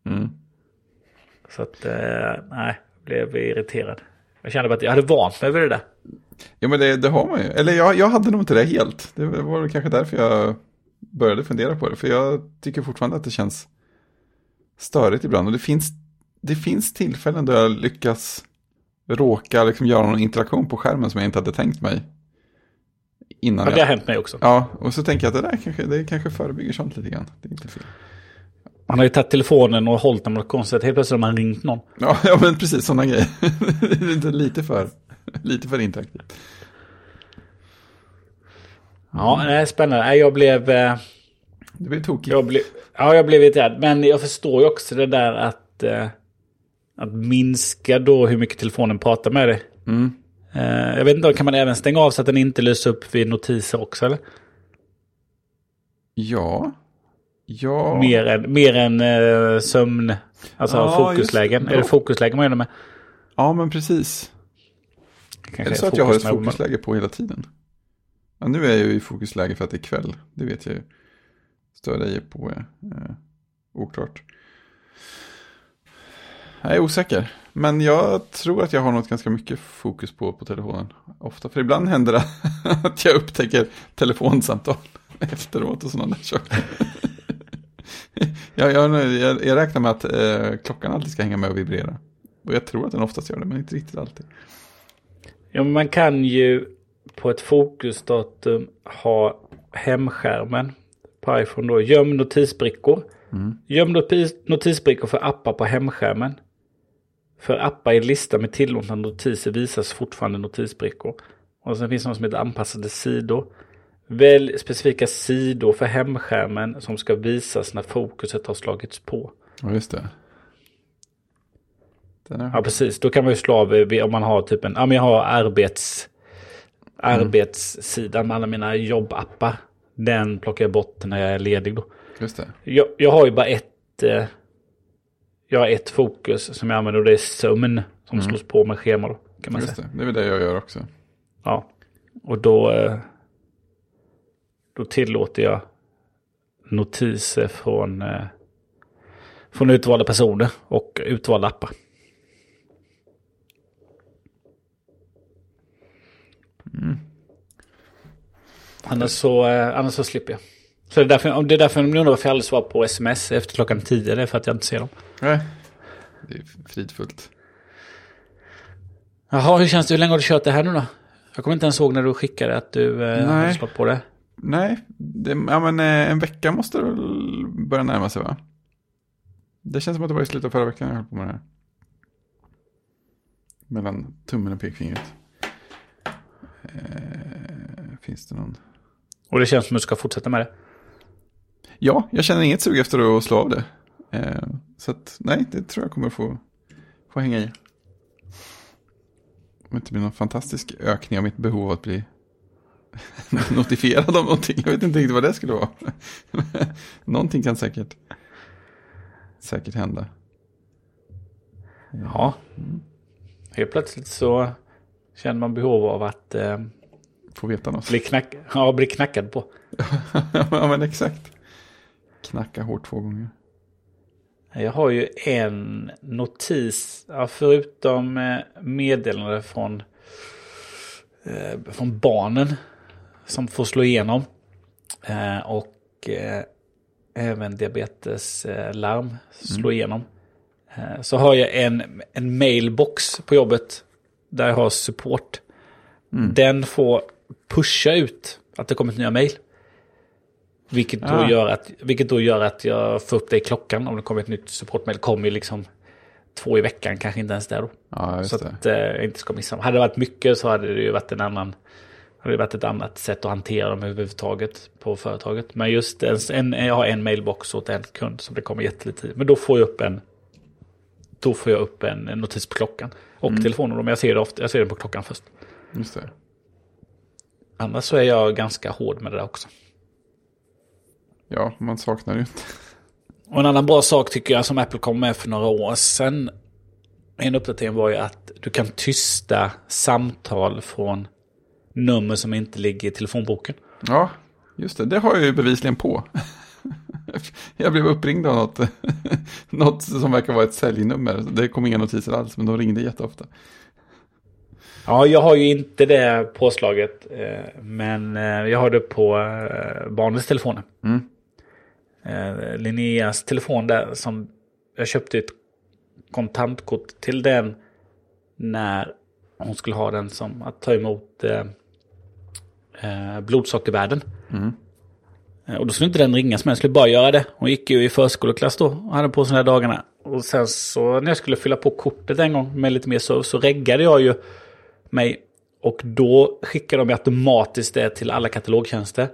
Mm. Så att, eh, nej, blev irriterad. Jag kände bara att jag hade vant mig vid det där. Ja men det, det har man ju. Eller jag, jag hade nog inte det helt. Det var kanske därför jag började fundera på det. För jag tycker fortfarande att det känns störigt ibland. Och det finns, det finns tillfällen då jag lyckas råka liksom göra någon interaktion på skärmen som jag inte hade tänkt mig. Innan ja, det har hänt mig också. Ja, och så tänker jag att det där kanske, det kanske förebygger sånt lite grann. Det är inte fel. Man har ju tagit telefonen och hållit den något konstigt. Helt plötsligt har man ringt någon. Ja, ja men precis sådana grejer. det är lite för. Lite för interaktivt. Ja, det är spännande. Jag blev... Eh, du blev tokig. Jag blev, ja, jag blev rädd. Men jag förstår ju också det där att... Eh, att minska då hur mycket telefonen pratar med dig. Mm. Eh, jag vet inte, kan man även stänga av så att den inte lyser upp vid notiser också eller? Ja. Ja. Mer än, mer än sömn, alltså ja, fokuslägen. Är det fokuslägen man gör det med? Ja, men precis. Kanske är det så att jag har ett fokusläge på hela tiden? Ja, nu är jag ju i fokusläge för att det är kväll. Det vet jag ju. Stör dig på eh, oklart. Jag är osäker. Men jag tror att jag har något ganska mycket fokus på på telefonen. Ofta, för ibland händer det att jag upptäcker telefonsamtal efteråt och sådana där saker. jag, jag, jag, jag räknar med att eh, klockan alltid ska hänga med och vibrera. Och jag tror att den oftast gör det, men inte riktigt alltid. Ja, man kan ju på ett fokusdatum ha hemskärmen på iPhone då. Göm notisbrickor. Göm notis, notisbrickor för appar på hemskärmen. För appar i lista med tillåtna notiser visas fortfarande notisbrickor. Och sen finns det något som heter anpassade sidor. Välj specifika sidor för hemskärmen som ska visas när fokuset har slagits på. Ja, just det. Ja, precis. Då kan man ju slå av eh, om man har typ en, ja men jag har arbets, arbetssidan med alla mina jobbappar. Den plockar jag bort när jag är ledig då. Just det. Jag, jag har ju bara ett, eh, jag har ett fokus som jag använder och det är sömn som slås på med schema då. Kan man Just säga. det. Det är väl det jag gör också. Ja. Och då, eh, då tillåter jag notiser från, eh, från utvalda personer och utvalda appar. Annars, så, eh, annars så slipper jag. Så det är därför, det är därför ni undrar varför jag aldrig svarar på sms efter klockan 10. Det är för att jag inte ser dem. Nej. Det är fridfullt. Jaha, hur känns det? Hur länge har du kört det här nu då? Jag kommer inte ens ihåg när du skickade att du eh, hade slått på det. Nej, det, ja, men eh, en vecka måste det väl börja närma sig va? Det känns som att det var i slutet av förra veckan jag höll på med det här. Mellan tummen och pekfingret. Eh, finns det någon? Och det känns som att du ska fortsätta med det. Ja, jag känner inget sug efter att slå av det. Eh, så att, nej, det tror jag kommer få, få hänga i. Om det inte blir någon fantastisk ökning av mitt behov av att bli notifierad av någonting. Jag vet inte riktigt vad det skulle vara. någonting kan säkert, säkert hända. Ja. Helt plötsligt så känner man behov av att eh, Få veta något. bli, knack ja, bli knackad på. ja, men exakt. Knacka hårt två gånger. Jag har ju en notis, ja, förutom eh, meddelande från, eh, från barnen som får slå igenom. Eh, och eh, även diabeteslarm slå igenom. Eh, så har jag en, en mailbox på jobbet där jag har support. Den får pusha ut att det kommit nya mail. Vilket då, Ah. gör att, vilket då gör att jag får upp det i klockan om det kommer ett nytt supportmail. Det kommer ju liksom två i veckan, kanske inte ens där då. Just Så att eh, jag inte ska missa dem. Hade det varit mycket så hade det ju varit en annan hade det varit ett annat sätt att hantera dem överhuvudtaget på företaget. Men just en, en, jag har en mailbox åt en kund som det kommer jättelite tid. Men då får jag upp en då får jag upp en, en notis på klockan. Och Mm. telefonen, men jag ser, det ofta, jag ser den på klockan först. Just det. Annars så är jag ganska hård med det där också. Ja, man saknar ju inte. Och en annan bra sak tycker jag som Apple kom med för några år sedan. En uppdatering var ju att du kan tysta samtal från nummer som inte ligger i telefonboken. Ja, just det. Det har jag ju bevisligen på. Jag blev uppringd av något, något som verkar vara ett säljnummer. Det kom inga notiser alls, men de ringde jätteofta. Ja, jag har ju inte det påslaget. eh, Men eh, jag har det på eh, barnens telefoner. Mm. Linneas telefon där som jag köpte ett kontantkort till den när hon skulle ha den som att ta emot blodsockervärden. Mm. Eh, Och då skulle inte den ringa som jag skulle bara göra det. Hon gick ju i förskoleklass då och hade på sådana här dagarna. Och sen så när jag skulle fylla på kortet en gång med lite mer service så reggade jag ju mig. Och då skickade de automatiskt det till alla katalogtjänster.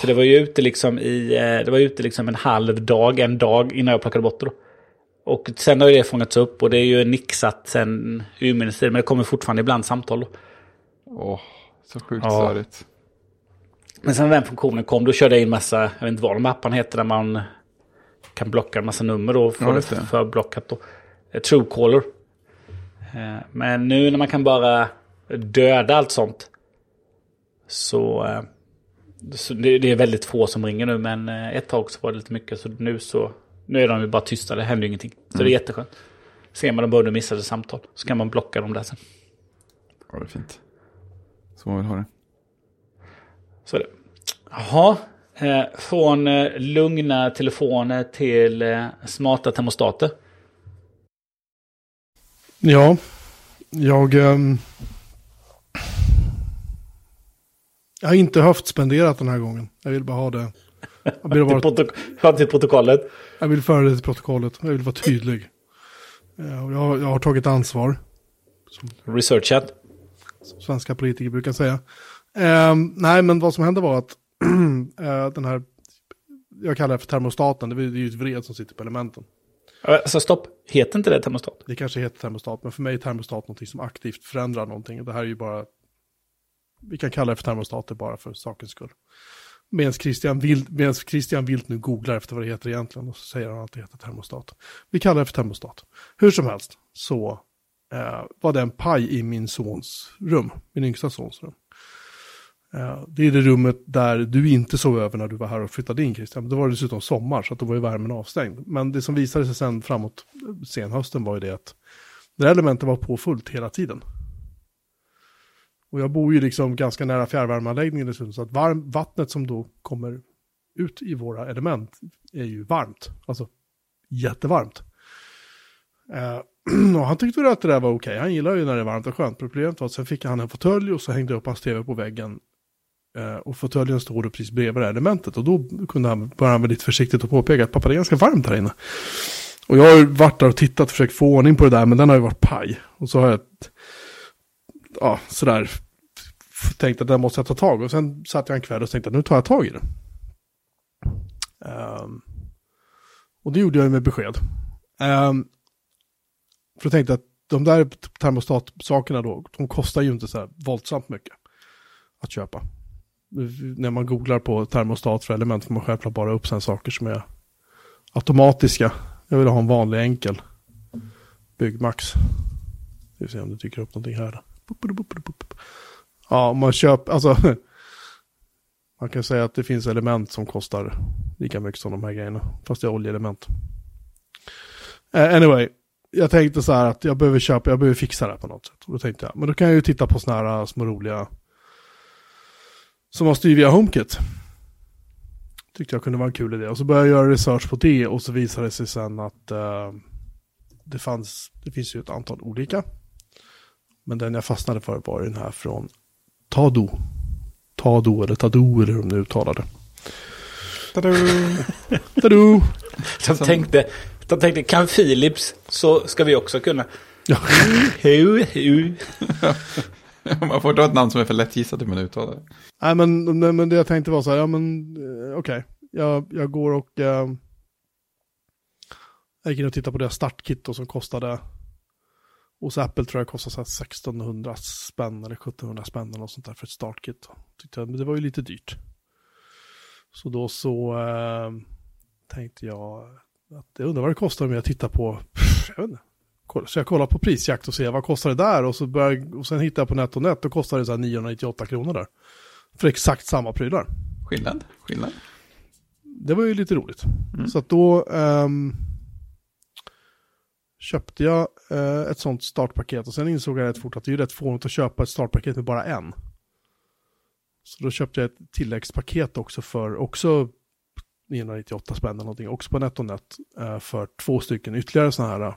Så det var ju ute liksom i, eh, det var ute liksom en halv dag, en dag innan jag plockade bort det då. Och sen har ju det fångats upp och det är ju nixat sen urminnes men det kommer fortfarande ibland samtal. Åh, så sjukt Ja. störigt. Men sen när den funktionen kom, då körde jag in massa, jag vet inte vad de apparna heter, där man kan blocka en massa nummer och få Ja, det förblockat då. Eh, Truecaller. Eh, Men nu när man kan bara döda allt sånt, så, eh, så det, det är väldigt få som ringer nu, men ett tag så var det lite mycket, så nu så, nu är de ju bara tysta, det händer ju ingenting. Så Mm. det är jätteskönt. Ser man de börjar missade samtal, så kan man blocka dem där sen. Ja, det är fint. Så man vill ha det. Så är det. Jaha. Eh, från eh, lugna telefoner till eh, smarta termostater. Ja, jag... ehm, jag har inte höftspenderat den här gången. Jag vill bara ha det. Jag vill, Till, vara, fram till protokollet. jag vill föra det till protokollet. Jag vill vara tydlig. Jag, har- jag har tagit ansvar. Researchat. som svenska politiker brukar säga. Ehm, nej, men vad som hände var att eh, den här, jag kallar det för termostaten, det är ju ett vred som sitter på elementen. Alltså stopp, heter inte det termostat? Det kanske heter termostat, men för mig är termostat någonting som aktivt förändrar någonting. Det här är ju bara, vi kan kalla det för termostater bara för sakens skull. Medan Christian, Wild, Christian Wild nu googlar efter vad det heter egentligen och så säger han att det heter termostat. Vi kallar det för termostat. Hur som helst så eh, var det en paj i min sons rum, min yngsta sons rum. Det är det rummet där du inte sov över när du var här och flyttade in Christian. Det då var det dessutom sommar så att då var ju värmen avstängd. Men det som visade sig sen framåt senhösten var ju det att det här elementet var på fullt hela tiden. Och jag bor ju liksom ganska nära fjärrvärmeanläggningen dessutom, så att varm, vattnet som då kommer ut i våra element är ju varmt. Alltså jättevarmt. Eh, och han tyckte väl att det där var okej. Han gillar ju när det är varmt och skönt. Problemet var att sen fick han en fåtölj och så hängde jag upp hans tv på väggen. Eh, och fåtöljen stod då precis bredvid det här elementet. Och då kunde han, började han lite försiktigt och påpeka att pappa det är ganska varmt här inne. Och jag har ju varit där och tittat och försökt få ordning på det där, men den har ju varit paj. Och så har jag, ja, sådär, tänkt att den måste jag ta tag Och sen satt jag en kväll och tänkte att nu tar jag tag i den. Um, och det gjorde jag med besked. Um, för jag tänkte att de där termostatsakerna då, de kostar ju inte så här våldsamt mycket att köpa. När man googlar på termostat för element får man självklart bara upp sen saker som är automatiska. Jag vill ha en vanlig enkel. Byggmax. Vi får se om det dyker upp någonting här. Ja, om man köper, alltså. Man kan säga att det finns element som kostar lika mycket som de här grejerna. Fast det är oljeelement. Eh, anyway, jag tänkte så här att jag behöver köpa, jag behöver fixa det här på något sätt. Och då tänkte jag, men då kan jag ju titta på sådana här eh, små roliga som man styr via HomeKit. Tyckte jag kunde vara en kul idé. Och så började jag göra research på det och så visade det sig sen att uh, det fanns, det finns ju ett antal olika. Men den jag fastnade för var den här från Tado. Tado eller Tado eller hur de nu uttalar det. Tado! De tänkte, de tänkte, kan Philips så ska vi också kunna. Ja. Hu, hu. Man får ta ett namn som är för lättgissat hur man uttalar det. Nej men, men, men det jag tänkte var så här, ja men okej, okej. Jag, jag går och... Eh, jag gick in och tittade på deras startkit då, som kostade... Hos Apple tror jag kostade så här 1600 spänn eller 1700 spänn eller något sånt där för ett startkit. Tyckte jag, men det var ju lite dyrt. Så då så eh, tänkte jag att jag undrar vad det kostar om jag tittar på, jag vet inte. Så jag kollar på prisjakt och ser vad kostar det där och, så börjar, och sen hittar jag på NetOnNet och kostar det så här 998 kronor där. För exakt samma prylar. Skillnad, skillnad. Det var ju lite roligt. Så att då ehm, köpte jag eh, ett sånt startpaket och sen insåg jag rätt fort att det är ju rätt fånigt att köpa ett startpaket med bara en. Så då köpte jag ett tilläggspaket också för också 998 spänn eller någonting, också på NetOnNet eh, för två stycken ytterligare sådana här eh,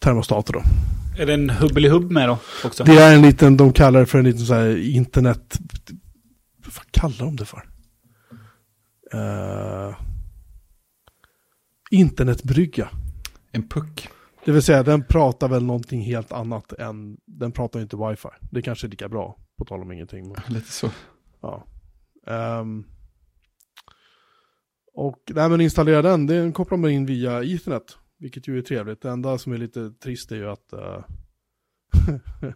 termostater då. Är det en hubbelihubb med då också? Det är en liten, de kallar det för en liten så här internet, vad kallar de det för? Uh, internetbrygga. En puck. Det vill säga den pratar väl någonting helt annat än, den pratar ju inte wifi. Det kanske är lika bra, på tal om ingenting. Men, Lite så. ja. Ehm, och nej men installera den, den kopplar man in via ethernet. Vilket ju är trevligt. Det enda som är lite trist är ju att eh,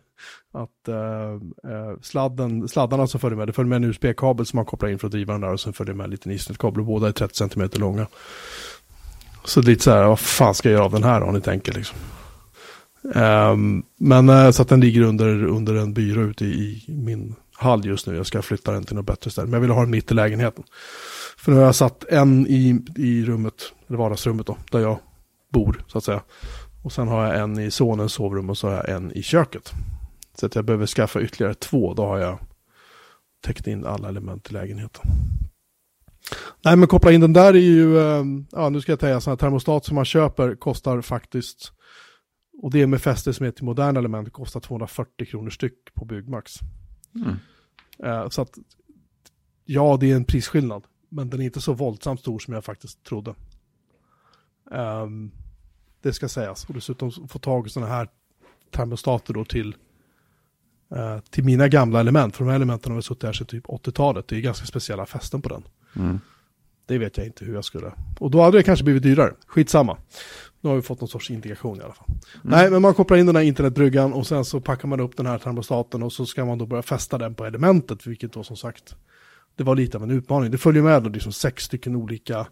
att eh, eh, sladden, sladdarna som följer med, det följer med en USB-kabel som man kopplar in för att driva den där och sen följer med en liten ethernet-kabel. Båda är 30 cm långa. Så det är lite så här, vad fan ska jag göra av den här om ni tänker liksom. Um, men eh, så att den ligger under, under en byrå ute i, i min hall just nu. Jag ska flytta den till något bättre ställe. Men jag vill ha den mitt i lägenheten. För nu har jag satt en i, i rummet, eller vardagsrummet då, där jag bor så att säga. Och sen har jag en i sonens sovrum och så har jag en i köket. Så att jag behöver skaffa ytterligare två, då har jag täckt in alla element i lägenheten. Nej, men koppla in den där är ju, eh, ja nu ska jag säga, sådana termostat som man köper kostar faktiskt, och det är med fäste som är till moderna element, kostar 240 kronor styck på Byggmax. Mm. Eh, Så att, ja det är en prisskillnad, men den är inte så våldsamt stor som jag faktiskt trodde. Ehm, det ska sägas, och dessutom få tag i sådana här termostater då till, eh, till mina gamla element, för de här elementen har väl suttit här sedan typ 80-talet, det är ganska speciella fästen på den. Mm. Det vet jag inte hur jag skulle. Och då hade det kanske blivit dyrare. Skitsamma. Nu har vi fått någon sorts integration i alla fall. Nej, men man kopplar in den här internetbryggan och sen så packar man upp den här termostaten och så ska man då börja fästa den på elementet, vilket då som sagt, det var lite av en utmaning. Det följer med då liksom sex stycken olika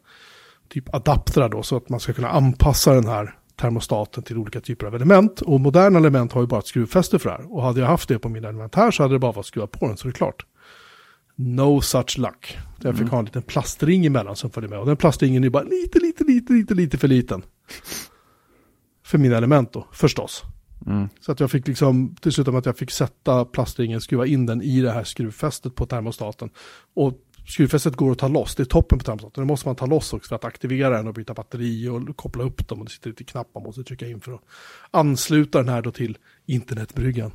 typ adaptrar då, så att man ska kunna anpassa den här termostaten till olika typer av element. Och moderna element har ju bara ett skruvfäste för det här. Och hade jag haft det på mina element här så hade det bara varit att skruva på den, så det är klart. No such luck. Jag fick ha en liten plastring emellan som följde med. Och den plastringen är bara lite, lite, lite, lite, lite för liten. För mina element då, förstås. Mm. Så att jag fick liksom, till slut med att jag fick sätta plastringen, skruva in den i det här skruvfästet på termostaten. Och skruvfästet går att ta loss, det är toppen på termostaten. Det måste man ta loss också för att aktivera den och byta batteri och koppla upp dem. Och det sitter lite knappar man måste trycka in för att ansluta den här då till internetbryggan.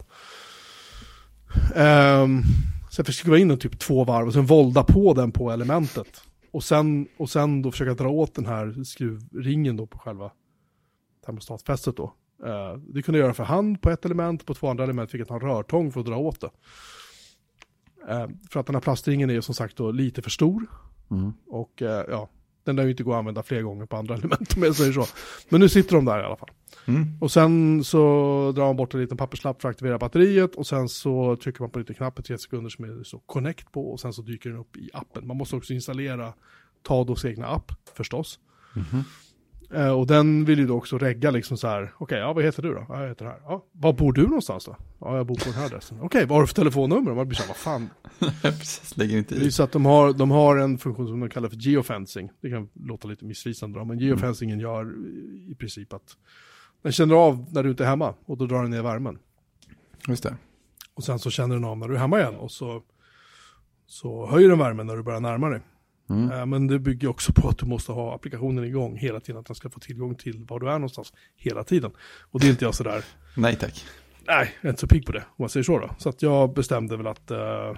Um, försöker jag skruva in den typ två varv och sen volda på den på elementet. Och sen, och sen då försöka dra åt den här skruvringen då på själva termostatfästet då. Uh, det kunde jag göra för hand på ett element, på två andra element fick jag ta en rörtång för att dra åt det. Eh, för att den här plastringen är som sagt då lite för stor. Mm. Och eh, ja, den lär ju inte gå att använda fler gånger på andra element om jag säger så. Men nu sitter de där i alla fall. Mm. Och sen så drar man bort en liten papperslapp för att aktivera batteriet och sen så trycker man på lite knapp i tre sekunder som är så connect på och sen så dyker den upp i appen. Man måste också installera Tados egna app förstås. Mhm. Eh, och den vill ju då också regga liksom så här, okej, ja vad heter du då? Ja, jag heter det här. Ja, var bor du någonstans då? Ja, jag bor på den här adressen. Okej, vad har du för telefonnummer? Man blir så här, vad fan. Precis, lägger inte Det är i. så att de har, de har en funktion som de kallar för geofencing. Det kan låta lite missvisande då, men geofencingen gör i princip att den känner av när du inte är hemma och då drar den ner värmen. Just det. Och sen så känner den av när du är hemma igen och så, så höjer den värmen när du börjar närma dig. Mm. Eh, Men det bygger också på att du måste ha applikationen igång hela tiden, att den ska få tillgång till var du är någonstans hela tiden. Och det är inte jag sådär, Nej tack. nej, jag är inte så pigg på det, om man säger så då. Så att jag bestämde väl att eh,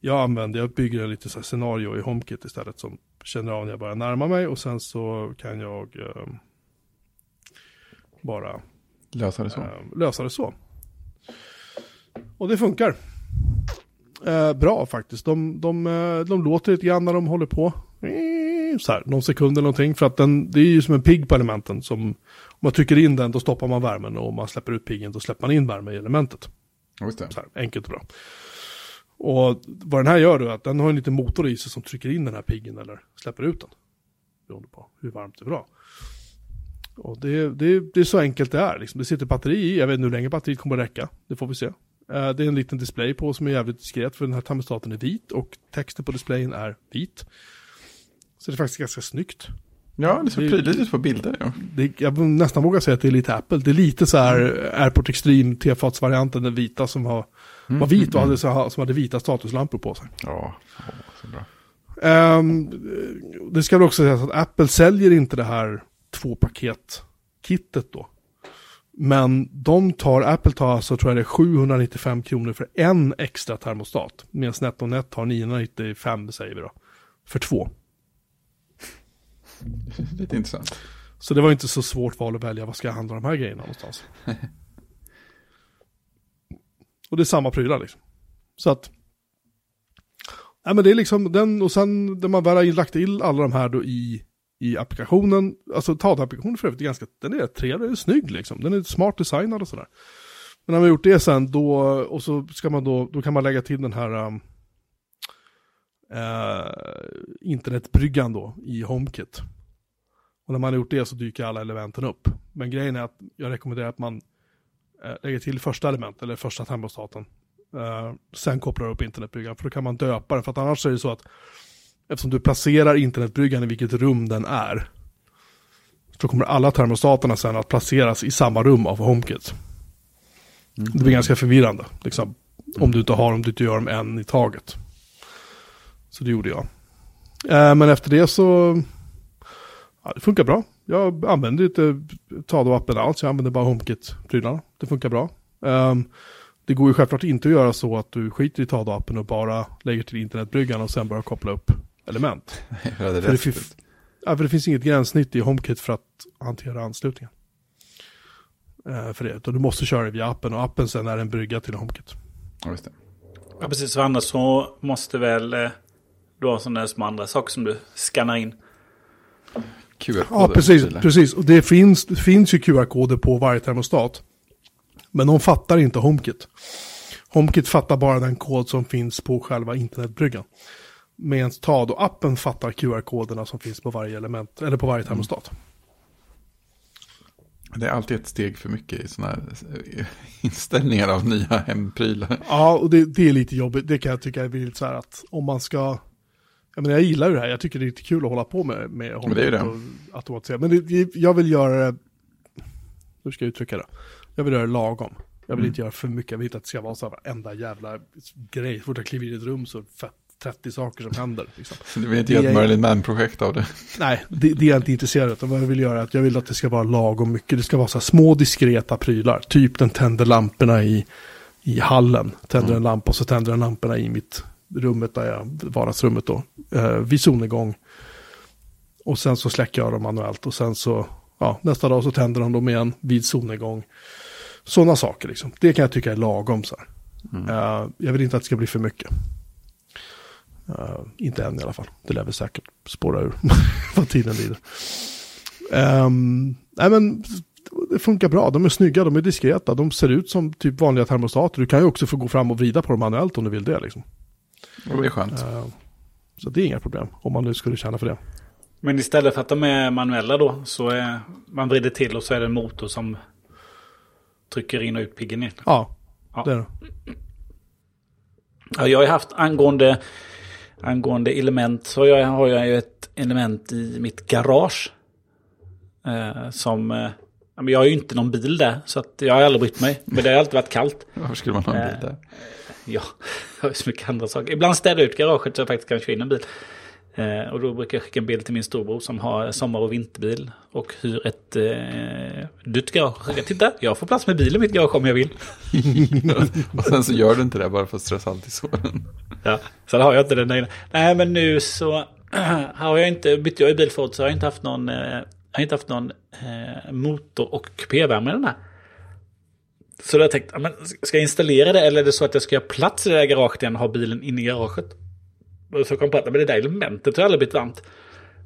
jag använder, jag bygger en lite så här scenario i HomeKit istället som känner av när jag börjar närma mig och sen så kan jag eh, bara Lösa det så. eh, lösa det så. Och det funkar. Eh, bra faktiskt. De, de, eh, de låter lite grann när de håller på. Eh, Så här, någon sekund eller någonting. För att den, det är ju som en pigg på elementen. Som, om man trycker in den då stoppar man värmen. Och om man släpper ut piggen då släpper man in värme i elementet. Just det. Så här, enkelt och bra. Och vad den här gör då är att den har en liten motor i sig som trycker in den här piggen eller släpper ut den. Beroende på hur varmt det vill ha. Och det, det, det är så enkelt det är. Liksom. Det sitter batteri i, jag vet inte hur länge batteriet kommer att räcka. Det får vi se. Eh, Det är en liten display på som är jävligt diskret för den här termostaten är vit och texten på displayen är vit. Så det är faktiskt ganska snyggt. Ja, det ser prydligt ut på bilder. Ja. Det, jag nästan våga säga att det är lite Apple. Det är lite så här Airport Extreme T-fatsvarianten, den vita som har, var vit och hade, så här- som hade vita statuslampor på sig. Ja, så bra. Ehm, det ska väl också sägas att Apple säljer inte det här två paket-kittet då. Men de tar, Apple tar alltså tror jag det är 795 kronor för en extra termostat. Medan NetOnNet tar 995 säger vi då. För två. Lite intressant. Så det var inte så svårt val att välja, vad ska jag handla de här grejerna någonstans? och det är samma prylar liksom. Så att, nej men det är liksom den, och sen när man väl har lagt till alla de här då i, i applikationen, alltså TAD-applikationen för övrigt är ganska, den är rätt trevlig, är snygg liksom, den är smart designad och sådär. Men när man har gjort det sen då, och så ska man då, då kan man lägga till den här um, uh, internetbryggan då i HomeKit. Och när man har gjort det så dyker alla elementen upp. Men grejen är att jag rekommenderar att man uh, lägger till första element, eller första termostaten. Uh, sen kopplar upp internetbryggan, för då kan man döpa den. För att annars är det så att eftersom du placerar internetbryggan i vilket rum den är, så kommer alla termostaterna sen att placeras i samma rum av HomeKit. Det blir ganska förvirrande, liksom, om du inte har om du inte gör dem en i taget. Så det gjorde jag. Eh, men efter det så, ja, det funkar bra. Jag använder inte Tado-appen alls, jag använder bara HomeKit-prylarna. Det funkar bra. Um, det går ju självklart inte att göra så att du skiter i Tado-appen och bara lägger till internetbryggan och sen börjar koppla upp element. Ja, det, För det, fi- ja, för det finns inget gränssnitt i HomeKit för att hantera anslutningen. Eh, för det, utan du måste köra det via appen och appen sen är en brygga till HomeKit. ja, just det. Ja, precis. För annars så måste väl eh, du ha sådana små andra saker som du skannar in. QR-koder. Ja, precis. Eller? precis. Och det finns, det finns ju QR-koder på varje termostat. Men de fattar inte HomeKit. HomeKit fattar bara den kod som finns på själva internetbryggan. Medan Tado-appen fattar QR-koderna som finns på varje element, eller på varje termostat. Det är alltid ett steg för mycket i sådana här eh, inställningar av nya hemprylar. Ja, och det, det är lite jobbigt. Det kan jag tycka är lite så här att om man ska... Jag menar, jag gillar ju det här. Jag tycker det är lite kul att hålla på med, med Men det är det. och automatisera. Men det, jag vill göra det... Hur ska jag uttrycka det? Jag vill göra det lagom. Jag vill Mm. inte göra för mycket. Jag vill inte att det ska vara så här varenda jävla grej. Så fort jag kliver in i ett rum så fett 30 saker som händer. Liksom. Så du vill inte göra ett Merlin Man-projekt av det. Nej, det, det är jag inte intresserad av. Vad jag vill göra är att jag vill att det ska vara lagom mycket. Det ska vara så små diskreta prylar. Typ den tänder lamporna i, i hallen. Tänder en lampa och så tänder den lamporna i mitt rummet där jag, vardagsrummet då. Eh, vid solnedgång. Och sen så släcker jag dem manuellt och sen så, ja, nästa dag så tänder de dem igen vid solnedgång. Sådana saker liksom. Det kan jag tycka är lagom så här. Eh, jag vill inte att det ska bli för mycket. Eh, inte än i alla fall. Det lär väl säkert spåra ur vad tiden lider. Um, nej men det funkar bra. De är snygga, de är diskreta, de ser ut som typ vanliga termostater. Du kan ju också få gå fram och vrida på dem manuellt om du vill det. Liksom. Det är skönt. Eh, så det är inga problem om man nu skulle känna för det. Men istället för att de är manuella då så är man vrider till och så är det en motor som trycker in och ut piggen igen. Ja, Ja. det är det. Ja, jag har ju haft angående, angående element så jag har jag ju ett element i mitt garage. Eh, som, eh, jag har ju inte någon bil där så jag har aldrig brytt mig. Men det har alltid varit kallt. Varför skulle man ha en Eh, bil där? Ja, jag har ju så mycket andra saker. Ibland städar jag ut garaget så jag faktiskt kan köra in en bil. Eh, och då brukar jag skicka en bild till min storbror som har sommar och vinterbil. Och hyr ett eh, dyrt garage. Titta, jag får plats med bil i mitt garage om jag vill. och sen så gör du inte det bara för att stressa allt i såren. Ja, sen har jag inte den. Nej, men nu så har jag inte, bytte jag i bil förut så har jag inte haft någon, eh, har inte haft någon eh, motor och kupévärme i den här. Så då har jag tänkt, ska jag installera det eller är det så att jag ska göra plats i det där garaget igen och ha bilen inne i garaget? Och så kom jag på att men det där elementet har aldrig blivit varmt.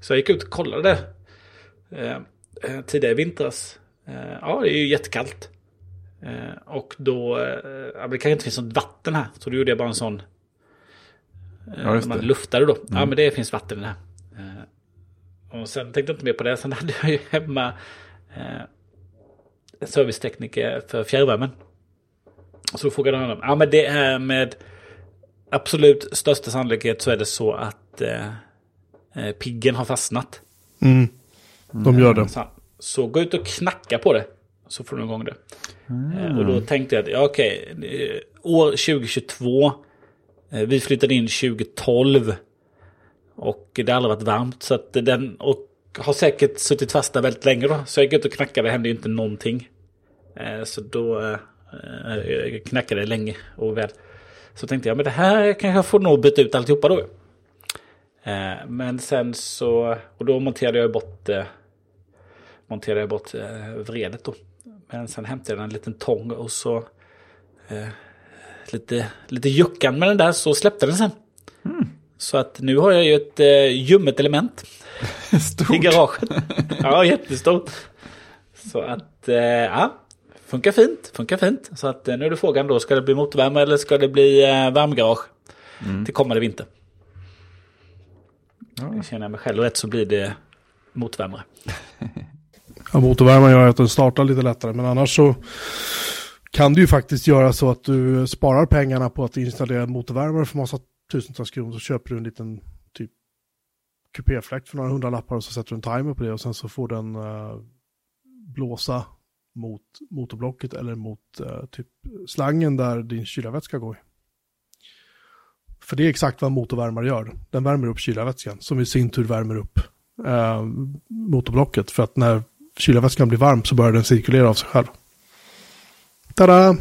Så jag gick ut och kollade eh, eh, tidigare i vintras. Eh, ja, det är ju jättekallt. Eh, och då, eh, ja, men det kanske inte finns något vatten här. Så då gjorde jag bara en sån Ja, just man det. luftade då. Ja, men det finns vatten i det här. Eh, och sen tänkte jag inte mer på det. Sen hade jag ju hemma eh, servicetekniker för fjärrvärmen. Så då frågade jag honom. Ja, men det är med absolut största sannolikhet så är det så att eh, eh, piggen har fastnat. Mm. De gör det. Så, så gå ut och knacka på det. Så får du igång det. Eh, och då tänkte jag att, ja okej, eh, år 2022. eh, Vi flyttade in 2012. Och det har aldrig varit varmt. Så att den, och har säkert suttit fast där väldigt länge då. Så jag gick ut och knackade, det hände ju inte någonting. Så då jag knackade det länge och väl. Så tänkte jag, men det här kanske jag får nog byta ut alltihopa då. Eh, Men sen så, och då monterade jag bort eh, monterade jag bort eh, vredet då. Men sen hämtade jag en liten tång och så eh, lite, lite juckan med den där så släppte den sen. Så att nu har jag ju ett eh, ljummet element i Stort. garaget. ja, jättestort. Så att, eh, ja, funkar fint, funkar fint. Så att eh, nu är det frågan då, ska det bli motorvärme eller ska det bli eh, värmegarage till kommande vinter? Ja. Känner jag mig själv rätt så blir det motorvärme. Ja, motorvärmen gör att den startar lite lättare, men annars så kan du ju faktiskt göra så att du sparar pengarna på att installera en motorvärmare för massa tusentals kronor. Så köper du en liten typ kupéfläkt för några hundra lappar och så sätter du en timer på det och sen så får den eh, blåsa mot motorblocket eller mot eh, typ slangen där din kylarvätska går. För det är exakt vad motorvärmare gör. Den värmer upp kylarvätskan som i sin tur värmer upp eh, motorblocket. För att när kylarvätskan blir varm så börjar den cirkulera av sig själv. Tada!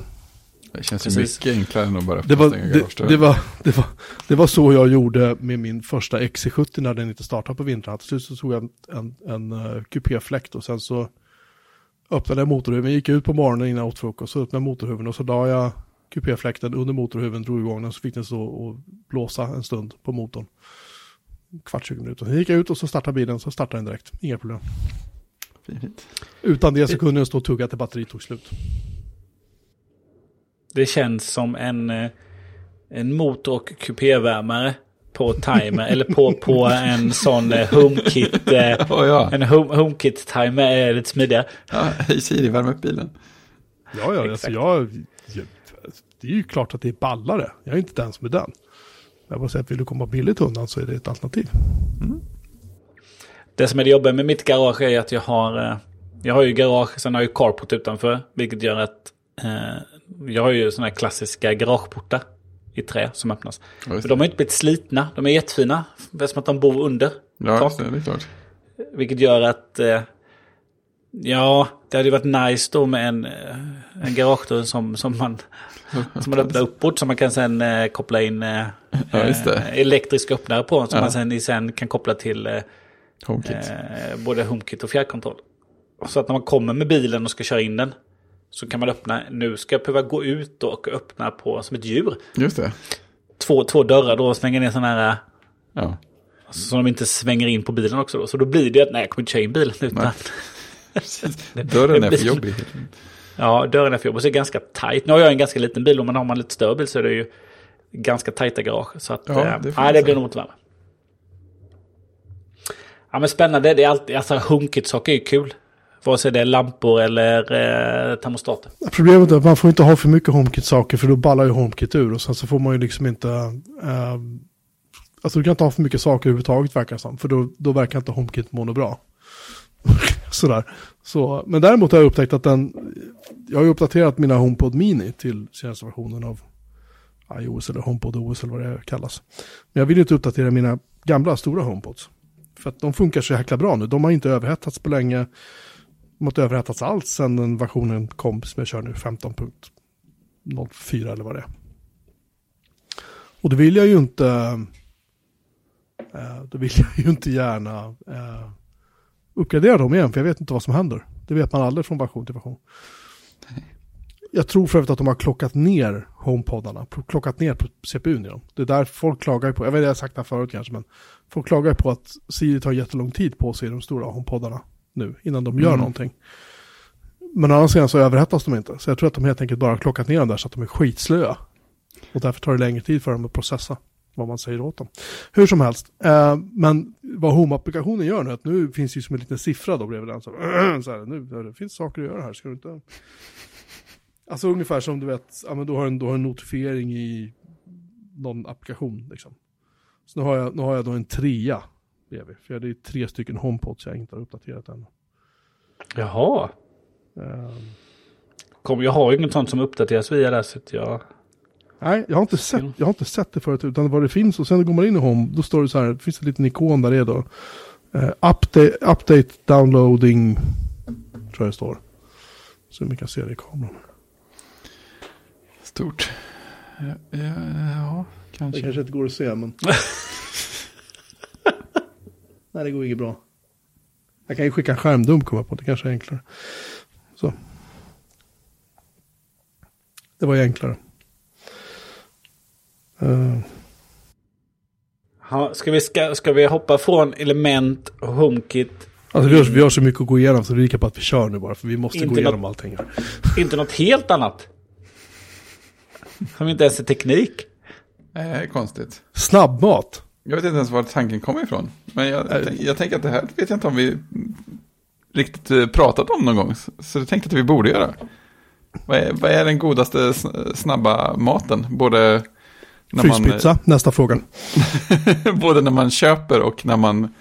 Det känns ju Precis. mycket enklare än att bara Det var, det, det, var, det, var, det var så jag gjorde med min första XC70 när den inte startade på vintern. Till slut så tog jag en, en, en uh, kupéfläkt och sen så öppnade motorhuven, gick ut på morgonen innan åt frukost, så öppnade motorhuven och så la jag kupéfläkten under motorhuven, drog igång den så fick den stå och blåsa en stund på motorn. Kvart, 20 minuter. Sen gick jag ut och så startade bilen, så startade den direkt. Inga problem. Fint, fint. Utan det så kunde den stå och tugga till batteriet tog slut. Det känns som en, eh, en motor och kupévärmare på timer. eller på, på en sån eh, HomeKit. Eh, Ja, en home, HomeKit-timer är lite smidigare. ja. Hej Siri, värm upp bilen. Ja, ja, alltså jag, jag, det är ju klart att det är ballare. Jag är inte den som är den. Jag bara säger att vill du komma billigt undan så är det ett alternativ. Det som är det jobbiga med mitt garage är att jag har, eh, jag har ju garage, sen har jag ju carport utanför. Vilket gör att eh, jag har ju sådana här klassiska garageportar i trä som öppnas. Ja, de har inte blivit slitna, de är jättefina. Det är som att de bor under. Ja, tak. det, det är klart. Vilket gör att, eh, ja, det hade ju varit nice då med en, eh, en garagedörr som, som man som man öppnar uppåt som man kan sen eh, koppla in eh, Ja, eh, elektrisk öppnare på. Som man sen, sen kan koppla till eh, HomeKit. både HomeKit och fjärrkontroll. Så att när man kommer med bilen och ska köra in den så kan man öppna, nu ska jag behöva gå ut och öppna på som ett djur. Just det. Två, två dörrar då och slänga ner sådana här, Ja. så de inte svänger in på bilen också då. Så då blir det att nej, jag kommer inte köra in bilen utan... Dörren är för jobbig. Ja, dörren är för jobbig. Och så är det ganska tajt. Nu har jag en ganska liten bil, och men har man lite större bil så är det ju ganska tajta garage. Så att, Ja, det nej, man det blir nog inte värre. Ja, men spännande. Det är alltid, alltså HomeKit-saker är ju kul. Vare sig det är lampor eller eh, termostater. Problemet är att man får inte ha för mycket HomeKit-saker för då ballar ju HomeKit ur och sen så får man ju liksom inte... Eh, alltså du kan inte ha för mycket saker överhuvudtaget verkar det som, för då, då verkar inte HomeKit må bra. Sådär. Så, men däremot har jag upptäckt att den... Jag har ju uppdaterat mina HomePod Mini till senaste versionen av iOS eller HomePod OS eller vad det kallas. Men jag vill ju inte uppdatera mina gamla stora HomePods. För att de funkar så jäkla bra nu. De har inte överhettats på länge. Inte överhettats alls sedan den versionen kom som jag kör nu, 15.04 eller vad det är. Och då vill jag ju inte, eh, då vill jag ju inte gärna eh, uppgradera dem igen, för jag vet inte vad som händer. Det vet man aldrig från version till version. Jag tror för övrigt att de har klockat ner HomePodarna, klockat ner på CPUn i dem. Det är där folk klagar på, jag vet jag har sagt det här förut kanske, men folk klagar på att Siri tar jättelång tid på sig i de stora HomePodarna nu, innan de gör Mm. någonting. Men å andra sidan så överhettas de inte, så jag tror att de helt enkelt bara klockat ner dem där så att de är skitslöa. Och därför tar det längre tid för dem att processa vad man säger åt dem. Hur som helst, eh, men vad Home-applikationen gör nu, att nu finns det ju som en liten siffra då bredvid den. Så, så här, nu det finns saker att göra här, ska du inte... Alltså ungefär som du vet, ja, men du, har en, du har en notifiering i någon applikation. Liksom. Så nu har jag, nu har jag då en trea bredvid, för det är tre stycken HomePods jag inte har uppdaterat än. Jaha. Eh, Kom, jag har ju inget sånt som uppdateras via där så jag... Nej, jag har, inte sett, jag har inte sett det förut, utan vad det finns och sen går man in i Home, då står det så här, det finns en liten ikon där det är då. Eh, update, update downloading, tror jag det står. Så vi kan se det i kameran. Stort. Ja, ja, ja Det kanske. kanske inte går att se, men... Nej, det går inget bra. Jag kan ju skicka en skärmdump, komma på, det kanske är enklare. Så. Det var ju enklare. Eh, Ha, ska, vi, ska, ska vi hoppa från element och HomeKit? Alltså vi har, vi har så mycket att gå igenom så det är lika på att vi kör nu bara. För vi måste Inte gå något- igenom allting här. Inte något helt annat? Som inte ens är teknik? Eh, konstigt. Snabbmat. Jag vet inte ens var tanken kommer ifrån. Men jag, jag, tänk- jag tänker att det här vet jag inte om vi riktigt eh, pratat om någon gång. Så- jag tänkte att vi borde göra. Vad är, vad är den godaste sn- snabba maten? Både när, man, Fryspizza, nästa fråga. både när man köper och när man,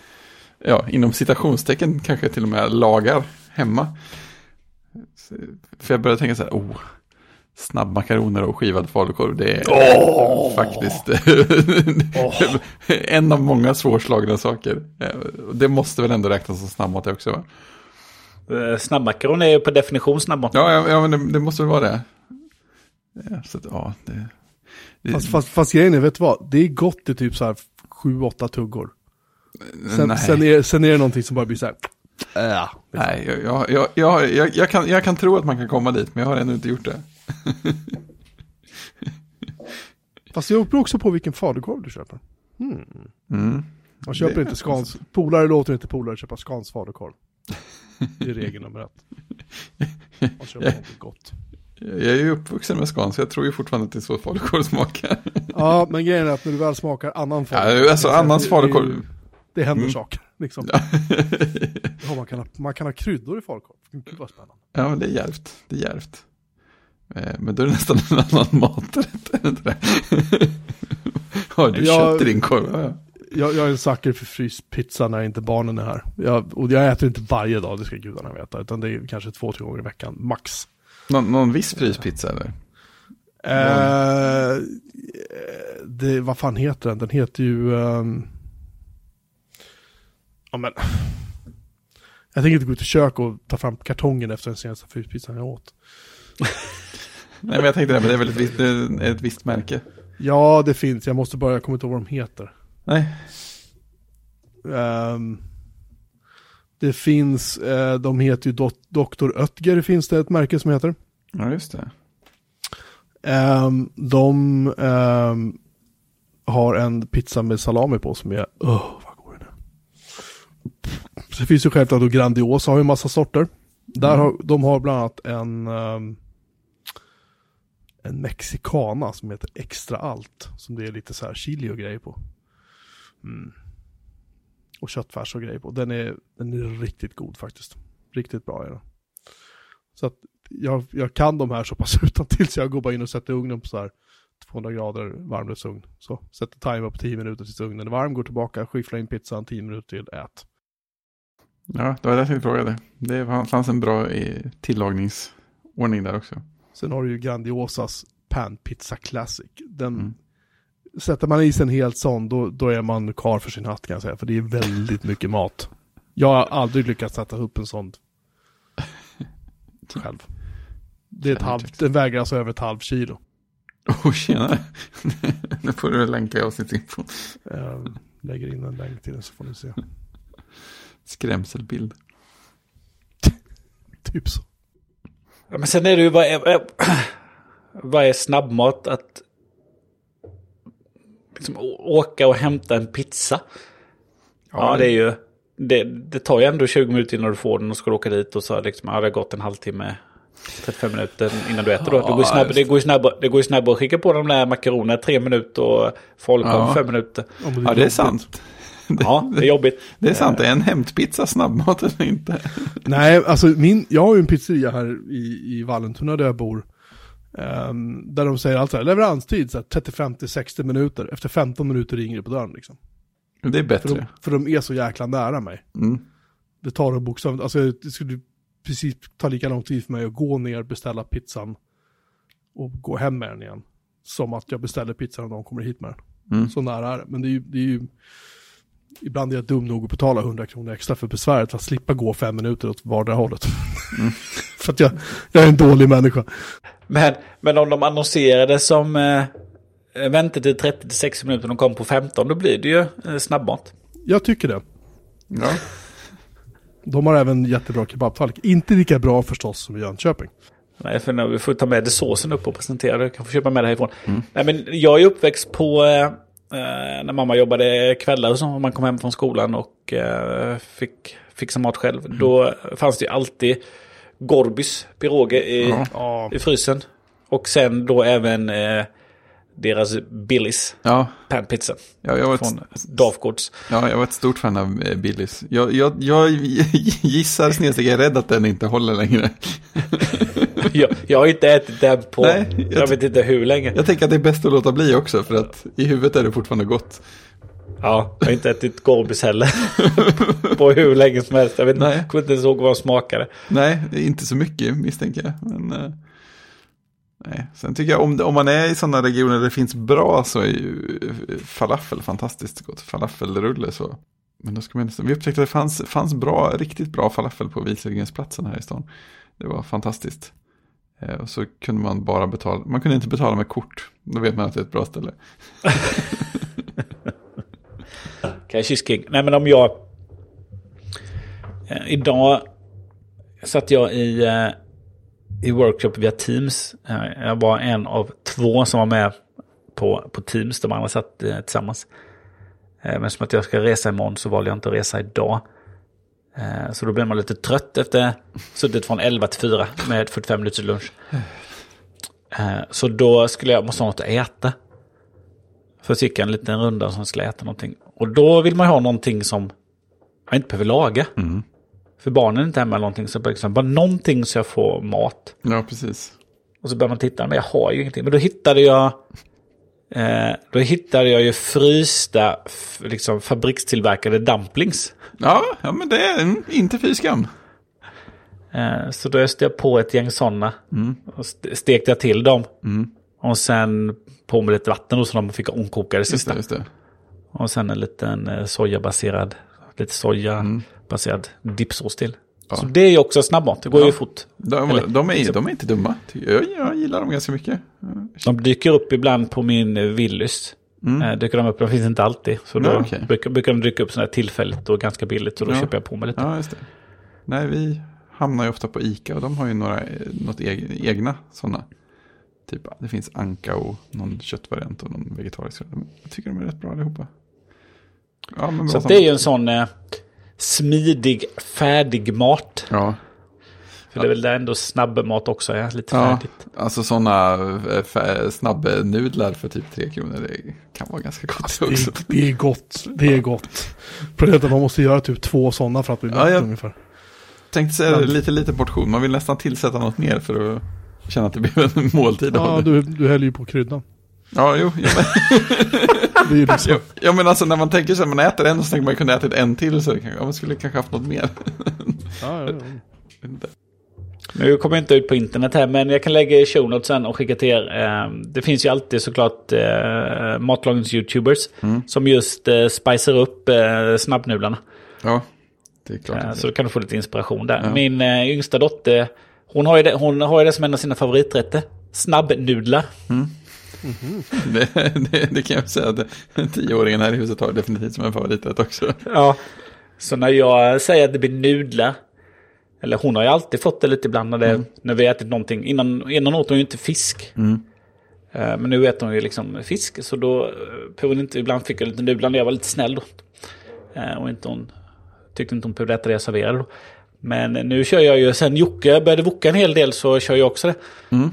ja, inom citationstecken kanske till och med lagar hemma. För jag började tänka så här, oh, Snabbmakaroner och skivad falukorv, det är faktiskt en av många svårslagna saker. Eh, Det måste väl ändå räknas som snabbmat också va? Eh, Snabbmakaron är ju på definition snabbmat. Ja, ja, ja men det, det måste väl vara det. Ja, så att, ja, det, det Fast, fast, fast grejen är, vet du vad? Det är gott i typ så här sju, åtta tuggor. Sen, nej. sen, är, sen är det någonting som bara blir så här, äh, nej, jag, jag, jag, jag, jag, jag, kan, jag kan tro att man kan komma dit, men jag har ännu inte gjort det. Fast det beror också på vilken falukorv du köper. Mm. Man köper Det- inte Scans, polare låter inte polare köpa Scans falukorv. Det är regel nummer ett. Man köper något gott. Jag är ju uppvuxen med Scan, så jag tror ju fortfarande att det är så falukorv smakar. Ja, men grejen är att när du väl smakar annan Ja, alltså det- annans det- falukorv. Det händer Mm. saker, liksom. Ja, man, kan ha, man kan ha kryddor i falukorv. Gud vad spännande. Ja, men det är djärvt. Det är djärvt. Eh, Men då är det nästan en annan maträtt, är det inte det? Har du Ja. köpt din korv? Ja, ja. Jag, jag är en sucker för fryst pizza när inte barnen är här. Jag, och jag äter inte varje dag, det ska gudarna veta. Utan det är kanske två, tre gånger i veckan, max. Någon, någon viss fryspizza eller? Eh, det, vad fan heter den? Den heter ju... ehm, ja men... Jag tänker inte gå ut i kök och ta fram kartongen efter den senaste fryspizzan jag åt. Nej, men jag tänkte det, men det är väl ett visst, det ett visst märke? Ja, det finns. Jag måste bara, jag kommer inte ihåg vad de heter. Nej. Ehm, det finns, eh, de heter ju Dot- Dr. Oetker finns det ett märke som heter. Ja, just det. Ehm, de ehm, har en pizza med salami på som är, öh, vad god den är. Det finns ju självklart då Grandiosa har ju en massa sorter. Där har, de har bland annat en, ehm, en mexicana som heter Extra Allt. Som det är lite så här chili och grejer på. Mm. Och köttfärs och grejer på. Den är, den är riktigt god faktiskt. Riktigt bra är den. Så att jag, jag kan de här så pass utan till så jag går bara in och sätter ugnen på så här 200 grader varmluftsugn. Så sätter timer på 10 minuter tills ugnen är varm, går tillbaka, skyfflar in pizzan, 10 minuter till, ät. Ja, det var det jag frågade. Det fanns en bra eh, tillagningsordning där också. Sen har du ju Grandiosas Pan Pizza Classic. Den, Mm. Sätter man i sig en helt sån, då, då är man kar för sin hatt kan jag säga. För det är väldigt mycket mat. Jag har aldrig lyckats sätta upp en sån själv. Det är ett halvt, den väger alltså över ett halvt kilo. Oh, tjena. nu får du länka i avsnittsinfon. Jag lägger in en länk till den så får ni se. Skrämselbild. Typ så. Ja, men sen är det ju, vad är, vad är snabbmat? Att liksom, åka och hämta en pizza. Ja, det är ju, det, det tar ju ändå 20 minuter innan du får den och ska du åka dit och så liksom, ja, det har gått en halvtimme. 35 minuter innan du äter då. Det går ju Ja, snabb, det går ju snabbare, det går ju snabbare att skicka på de där makaronerna tre minuter och falukorv Ja. fem minuter. Ja, Ja, det är sant. Ja, det är jobbigt. Det är sant, är en hämtpizza snabbmat eller inte? Nej, alltså min, jag har ju en pizzeria här i, i Vallentuna där jag bor. Ehm, där de säger allt så här, leveranstid så här, 35 till 60 minuter. Efter 15 minuter ringer det på dörren liksom. Det är För de, bättre. för de är så jäkla nära mig. Mm. Det tar dem bokstavligt, alltså det skulle precis ta lika lång tid för mig att gå ner, beställa pizzan och gå hem med den igen. Som att jag beställer pizzan och de kommer hit med den. Mm. Så nära är det. Men det är ju, det är ju ibland är jag dum nog att betala 100 kronor extra för besväret för att slippa gå fem minuter åt vardera hållet. för att jag, jag är en dålig människa. Men, men om de annonserade som eh, väntetid 30-60 minuter och de kom på 15, då blir det ju eh, snabbmat. Jag tycker det. Ja. De har även jättebra kebabtallrik. Inte lika bra förstås som i Jönköping. Nej, för nu, vi får ta med det såsen upp och presentera det. Jag kan få köpa med det härifrån. Nej, men jag är uppväxt på eh, eh, när mamma jobbade kvällar och så. Man kom hem från skolan och eh, fick fixa mat själv. Då fanns det ju alltid Gorbys piroger i. Ja, i frysen. Och sen då även eh, deras Billys Ja, panpizza ja, jag var från Dafgårds. ja, jag var ett stort fan av eh, Billys. Jag, jag, jag gissar snedsteg, jag är rädd att den inte håller längre. jag, jag har inte ätit den på, Nej, jag, jag- vet inte hur länge. Jag tänker att det är bäst att låta bli också, för att i huvudet är det fortfarande gott. Ja, jag har inte ätit Gorbis heller. på hur länge som helst. Jag vet Nej. inte, kommer inte ens ihåg vad de smakade. Nej, inte så mycket misstänker jag. Men, eh, Nej. Sen tycker jag om, om man är i sådana regioner där det finns bra så är ju falafel fantastiskt gott. Falafelrulle så. Men då ska man, vi upptäckte att det fanns, fanns bra, riktigt bra falafel på Viselgrensplatsen här i stan. Det var fantastiskt. Eh, och så kunde man bara betala, man kunde inte betala med kort. Då vet man att det är ett bra ställe. Okej, king. Nej men om jag... Eh, idag satt jag i, eh, i workshop via Teams. Eh, jag var en av två som var med på, på Teams. De andra satt eh, tillsammans. Eh, men som att jag ska resa imorgon så valde jag inte att resa idag. Eh, så då blir man lite trött efter suttit från 11 till 4 med 45 minuters lunch. Eh, så då skulle jag måste ha något att äta. Så jag gick en liten runda som skulle äta någonting. Och då vill man ha någonting som man inte behöver laga. Mm. För barnen är inte hemma eller någonting. Så liksom, bara någonting så jag får mat. Ja, precis. Och så börjar man titta, men jag har ju ingenting. Men då hittade jag Eh, då hittade jag ju frysta, liksom fabrikstillverkade dumplings. Ja, ja men det är inte fy skam. Eh, så då öste jag på ett gäng sådana. Mm. Och stekte jag till dem. Mm. Och sen på med lite vatten och så de fick omkoka det sista. Just det, just det. Och sen en liten eh, sojabaserad, lite sojabaserad mm. Dipsås till. Ja. Så det är ju också snabbmat, det går ja. ju fort. De, de, är, liksom. de är inte dumma. Jag, jag gillar dem ganska mycket. De dyker upp ibland på min eh, Willys. Mm. Äh, dyker de upp, de finns inte alltid. Så då ja, okay. brukar, brukar de dyka upp sådär tillfälligt och ganska billigt. Och då ja. köper jag på mig lite. Ja, just det. Nej, vi hamnar ju ofta på Ica och de har ju några något egna sådana. Typ, det finns anka och någon köttvariant och någon vegetarisk. Jag tycker de är rätt bra allihopa. Ja, så det är ju en sån... Eh, smidig, färdig mat. Ja. För det är väl där ändå snabbmat också är lite ja, färdigt. Alltså sådana eh, snabbnudlar för typ tre kronor, det kan vara ganska gott också. Det, det är gott, det är gott. Problemet är att man måste göra typ två sådana för att bli ja, jag ungefär. Tänkte säga Men. lite, lite portion, man vill nästan tillsätta något mer för att känna att det blir en måltid. Ja, du, du häller ju på kryddan. Ja, jo. Ja, men... liksom... ja, men alltså när man tänker sig att man äter en så tänker man kunna äta en till så ja, man skulle kanske haft något mer. ja, ja, ja. Nu kommer jag inte ut på internet här, men jag kan lägga i show notes sen och skicka till er. Ehm, det finns ju alltid såklart eh, matlagnings-youtubers mm. som just eh, spicer upp eh, snabbnudlarna. Ja, det är klart. Så då kan du få lite inspiration där. Ja. Min yngsta dotter, hon har, ju det, hon har ju det som en av sina favoriträtter. Snabbnudlar. Mm. Mm -hmm. det, det, det, kan jag säga att tioåringen här i huset har definitivt som en favoriträtt också. Ja, så när jag säger att det blir nudlar, eller hon har ju alltid fått det lite ibland när, det, mm. när vi ätit någonting. Innan, innan åt hon ju inte fisk. Mm. Uh, men nu äter hon ju liksom fisk, så då uh, hon inte, ibland fick jag lite nudlar när jag var lite snäll då. Uh, och inte hon, tyckte inte hon behövde äta det jag serverade då. Men nu kör jag ju, sen Jocke började voka en hel del så kör jag också det. Mm.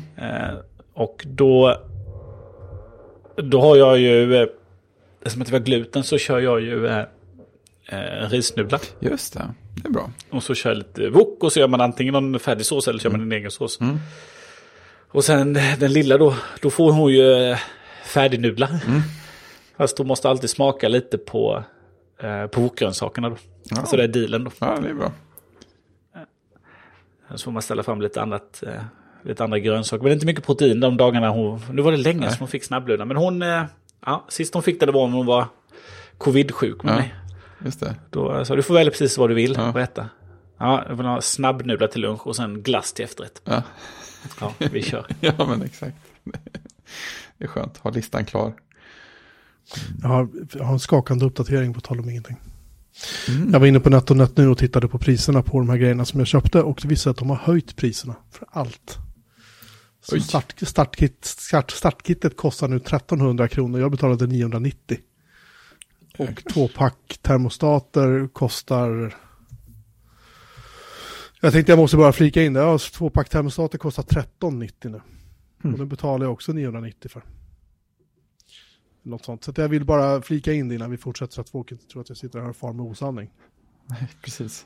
Och då då har jag ju, eh, eftersom att det var gluten så kör jag ju eh, eh, risnudlar. Just det, det är bra. Och så kör jag lite wok och så gör man antingen någon färdig sås eller kör man en egen sås. Mm. Och sen den lilla då, då får hon ju eh, färdignudlar. Mm. Fast hon måste alltid smaka lite på, eh, på wokgrönsakerna då. Ja. Alltså det är dealen då. Ja, det är bra. Så får man ställa fram lite annat eh, lite andra grönsaker. Men inte mycket protein de dagarna hon... Nu var det länge Nej. som hon fick snabblöda. Men hon... Eh, ja, sist hon fick det, det var när hon var covid-sjuk med ja, mig. Just det. Då sa du får välja precis vad du vill ja. och äta. Ja, jag vill ha snabbnudlar till lunch och sen glass till efterrätt. Ja. Ja, vi kör. ja, men exakt. Det är skönt, ha listan klar. Jag har, jag har en skakande uppdatering på tal om ingenting. Mm. Jag var inne på NetOnNet nu och tittade på priserna på de här grejerna som jag köpte och det visade att de har höjt priserna för allt. Start, startkit, start, startkittet kostar nu 1300 kronor, jag betalade 990. Och tvåpack termostater kostar... Jag tänkte jag måste bara flika in det, ja, tvåpack termostater kostar 1390 nu. Mm. Och den betalar jag också 990 för. Något sånt. Så jag vill bara flika in det innan vi fortsätter så att folk inte tror att jag sitter här och far med osanning. Nej, precis.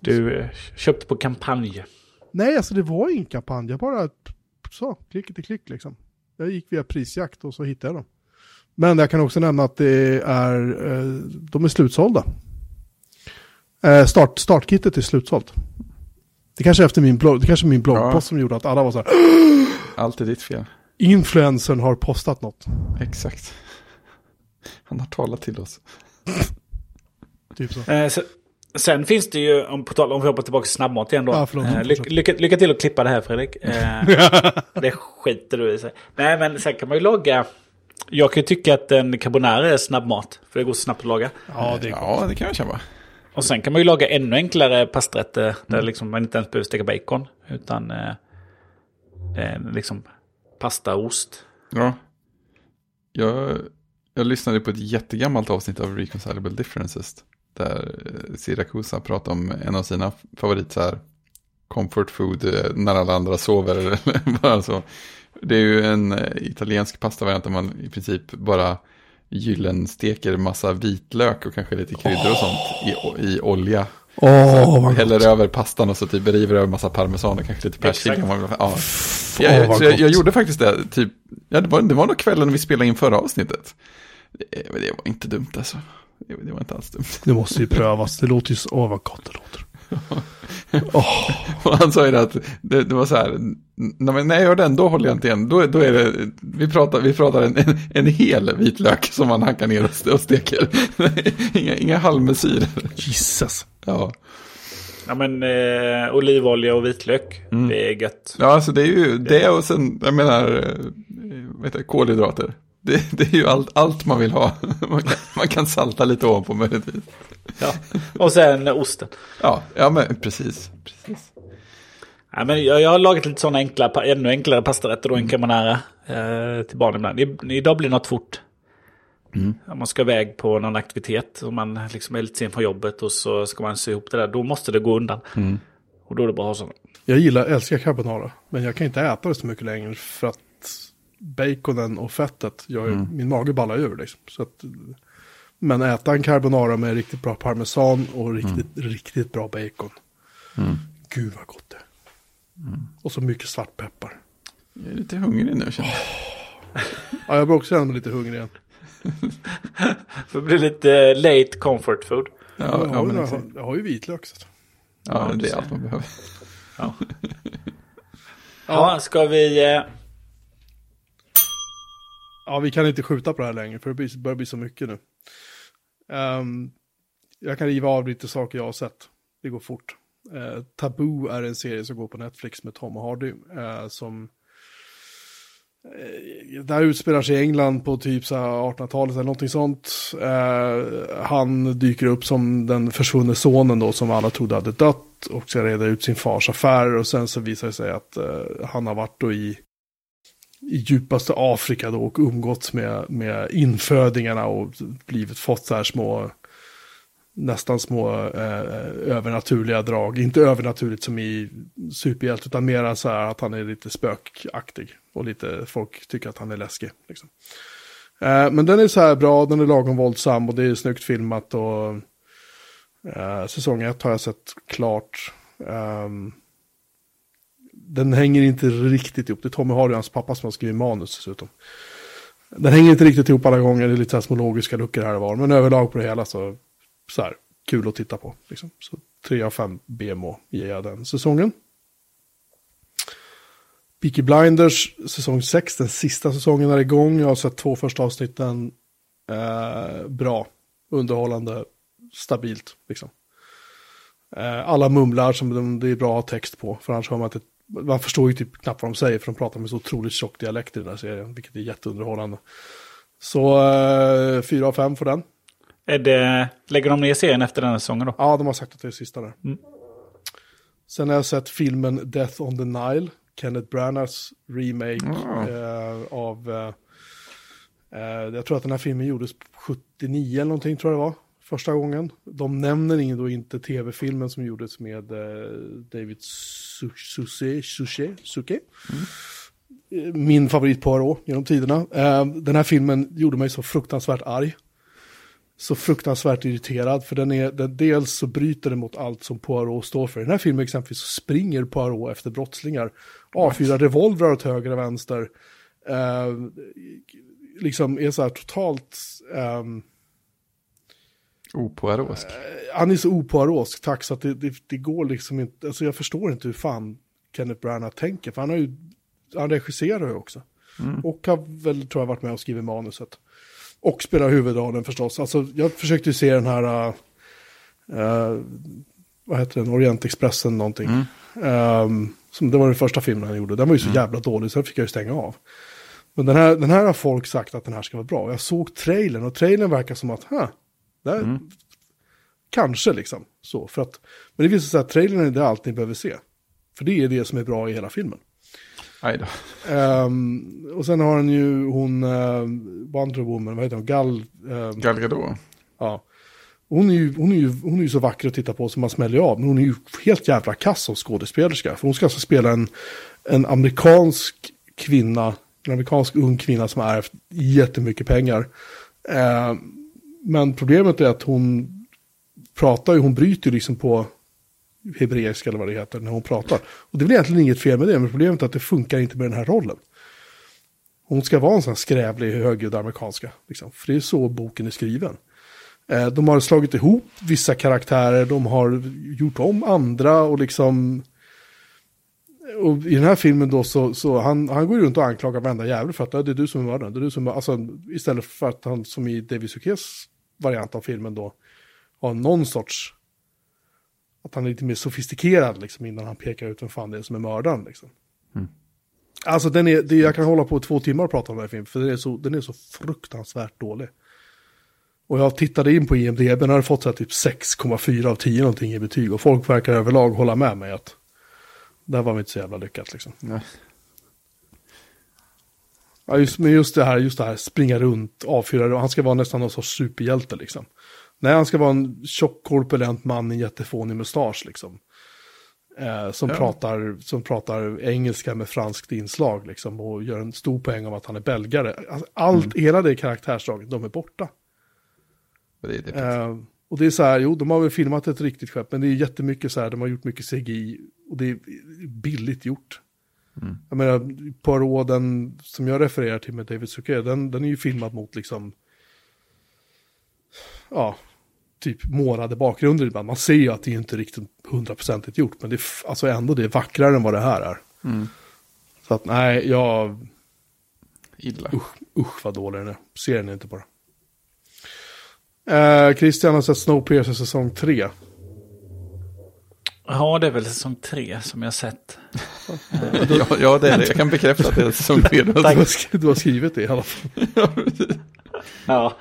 Du eh, köpte på kampanj. Nej, alltså det var ingen kampanj. Jag bara så, klick till klick liksom. Jag gick via prisjakt och så hittade jag dem. Men jag kan också nämna att det är, eh, de är slutsålda. Eh, start, startkittet är slutsålt. Det kanske är efter min blogg, det kanske är min bloggpost ja. som gjorde att alla var så här Allt är ditt fel. Influencern har postat något. Exakt. Han har talat till oss. Typ så. Eh, så, sen finns det ju, om, på tal, om vi hoppar tillbaka till snabbmat igen då. Ja, förlåt, eh, lycka, fortsätt. lycka, lycka till att klippa det här Fredrik. Eh, det skiter du i sig. Nej men sen kan man ju laga, jag kan ju tycka att en carbonara är snabbmat. För det går så snabbt att laga. Ja, det är Ja, det kan jag känna. Och sen kan man ju laga ännu enklare pastarätter där liksom man inte ens behöver steka bacon. Utan eh, eh, liksom pastaost. Ja. Jag, jag lyssnade på ett jättegammalt avsnitt av Reconcilable Differences. Där eh, Siracusa pratar om en av sina favorit så här, comfort food eh, när alla andra sover. eller bara så. Det är ju en eh, italiensk pastavariant där man i princip bara gyllensteker massa vitlök och kanske lite kryddor och sånt i, i olja. Vad Häller gott. över pastan och så typ river över massa parmesan och kanske lite persilja. Ja. Åh, Ja, jag, jag, gott. jag gjorde faktiskt det, typ, ja, det, var, det var nog kvällen vi spelade in förra avsnittet. Det, det var inte dumt alltså. Det, det var inte alls dumt. Det måste ju prövas. Det låter ju så... Åh, vad gott det låter. Och han sa ju det att det, det var så här, när, jag gör den då håller jag inte igen. Då, då är det, vi pratar, vi pratar en, en, en hel vitlök som man hackar ner och, och steker. inga, inga halvmesyrer. Jesus. Ja. Ja men eh, olivolja och vitlök. Det är gött. ja, alltså det är ju det och sen, jag menar, eh, vad heter det, kolhydrater. Det, det är ju allt, allt man vill ha. Man kan, man kan salta lite ovanpå möjligtvis. Ja. Och sen osten. Ja, ja men precis. precis. Ja, men jag, jag har lagat lite sådana enkla, ännu enklare pastarätter då än carbonara eh, till barnen ibland. I, idag blir det något fort. Om man ska iväg på någon aktivitet och man liksom är lite sen på jobbet och så ska man sy ihop det där. Då måste det gå undan. Och då är det bra att ha sådana. Jag gillar, älskar carbonara. Men jag kan inte äta det så mycket längre för att baconen och fettet, gör, Mm. min mage ballar ur liksom. Så att, men äta en carbonara med riktigt bra parmesan och riktigt, riktigt bra bacon. Mm. Gud vad gott det är. Och så mycket svartpeppar. Jag är lite hungrig nu känner jag. Ja, jag blir också känna mig lite hungrig igen. Det blir lite late comfort food. Ja, jag, ja, har, men jag, har, jag har ju vitlök. Så. ja, Ja, det är allt man behöver. Ja, ska vi... Ja, vi kan inte skjuta på det här längre för det börjar bli så mycket nu. Um, jag kan riva av lite saker jag har sett. Det går fort. Uh, Taboo är en serie som går på Netflix med Tom Hardy. Uh, som uh, där utspelar sig i England på typ 1800-talet eller någonting sånt. Han dyker upp som den försvunne sonen då som alla trodde hade dött och ska reda ut sin fars affärer och sen så visar det sig att han har varit då i i djupaste Afrika då och umgåtts med, med infödingarna och blivit fått så här små, nästan små eh, övernaturliga drag. Inte övernaturligt som i superhjälte utan mera så här att han är lite spökaktig och lite folk tycker att han är läskig. Liksom. Eh, men den är så här bra, den är lagom våldsam och det är snyggt filmat och eh, säsong ett har jag sett klart. Ehm, den hänger inte riktigt ihop. Det är Tommy Hardy och hans pappa som har skrivit manus dessutom. Den hänger inte riktigt ihop alla gånger. Det är lite så här små logiska luckor här och var. Men överlag på det hela så, så här, kul att titta på. Liksom. Så 3 av 5 BMO ger jag den säsongen. Peaky Blinders säsong 6, den sista säsongen är igång. Jag har sett två första avsnitten. Eh, bra, underhållande, stabilt. Liksom. Eh, alla mumlar som de, det är bra att ha text på. För annars har man inte, man förstår ju typ knappt vad de säger. För de pratar med så otroligt tjock dialekt i den här serien. Vilket är jätteunderhållande. Så eh, 4 av 5 för den. är det, lägger de ner serien efter den här säsongen då? Ja, de har sagt att det är sista där. Mm. Sen har jag sett filmen Death on the Nile. Kenneth Branaghs remake Ah. eh, av... Eh, eh, jag tror att den här filmen gjordes 79 eller någonting tror jag det var. Första gången. De nämner då inte tv-filmen som gjordes med eh, David Su- Suchet. Suchet? Suchet? Eh, Min favorit Poirot genom tiderna. Eh, den här filmen gjorde mig så fruktansvärt arg så fruktansvärt irriterad. För den är, den, dels så bryter den mot allt som Poirot står för. I den här filmen exempelvis så springer Poirot efter brottslingar. Avfyrar revolvrar åt höger och vänster. Eh, liksom är så här totalt... ehm, Opoarosk. han är så opoarosk, tack, så att det, det, det går liksom inte, alltså jag förstår inte hur fan Kenneth Branagh tänker, för han har ju han regisserar ju också. Och har väl, tror jag, varit med och skrivit manuset. Och spelar huvudrollen förstås. Alltså, jag försökte ju se den här, uh, vad heter den, Orientexpressen någonting. Um, som, det var den första filmen han gjorde. Den var ju så jävla dålig, så den fick jag ju stänga av. Men den här, den här har folk sagt att den här ska vara bra. Jag såg trailern och trailern verkar som att, huh, där, kanske liksom. Så, för att, men det visar sig att trailern är det allt ni behöver se. För det är det som är bra i hela filmen. Aj då. Ehm, och sen har han ju hon, uh, Wonder Woman, vad heter hon, Gal, ehm, Gal Gadot. ja. Hon är, ju, hon, är ju, hon är ju så vacker att titta på som man smäller av, men hon är ju helt jävla kass som skådespelerska. För hon ska alltså spela en, en amerikansk kvinna, en amerikansk ung kvinna som har ärvt jättemycket pengar. Ehm, men problemet är att hon pratar ju, hon bryter liksom på hebreiska eller vad det heter när hon pratar. Och det är väl egentligen inget fel med det, men problemet är att det funkar inte med den här rollen. Hon ska vara en sån här skrävlig, högljudd amerikanska. Liksom. För det är så boken är skriven. Eh, de har slagit ihop vissa karaktärer, de har gjort om andra och liksom... Och i den här filmen då så, så han, han går runt och anklagar varenda jävel för att det är du som är mördaren. Det är du som är, alltså, istället för att han som i David Suquets variant av filmen då har någon sorts att han är lite mer sofistikerad liksom, innan han pekar ut vem fan det är som är mördaren. Liksom. Alltså den är, det, jag kan hålla på två timmar och prata om den här filmen, för den är så, den är så fruktansvärt dålig. Och jag tittade in på IMDB, den har fått så här typ 6,4 av 10 någonting i betyg. Och folk verkar överlag hålla med mig att det här var inte så jävla lyckat liksom. Nej. Ja, just, men just det här, just det här springa runt, avfyra, och han ska vara nästan någon sorts superhjälte liksom. Nej, han ska vara en tjock, korpulent man i en jättefånig mustasch liksom. Eh, som, Ja. pratar, som pratar engelska med franskt inslag liksom. Och gör en stor poäng av att han är belgare. Alltså, allt, hela det karaktärsdraget, de är borta. Det är det. Eh, och det är så här, jo, de har väl filmat ett riktigt skepp, men det är jättemycket så här, de har gjort mycket CGI och det är billigt gjort. Jag menar, Poirot, som jag refererar till med David Suchet, den, den är ju filmad mot liksom, ja, typ målade bakgrunder ibland. Man ser ju att det är inte riktigt hundraprocentigt gjort, men det är alltså ändå det är vackrare än vad det här är. Så att nej, jag, Illa. usch, usch vad dålig den är. Ser den inte bara. Eh, Christian har sett Snowpiercer säsong 3. Ja, det är väl säsong tre som jag sett. ja, ja, det är det. Jag kan bekräfta att det är säsong tre. Du har, du har skrivit det i alla fall. Ja,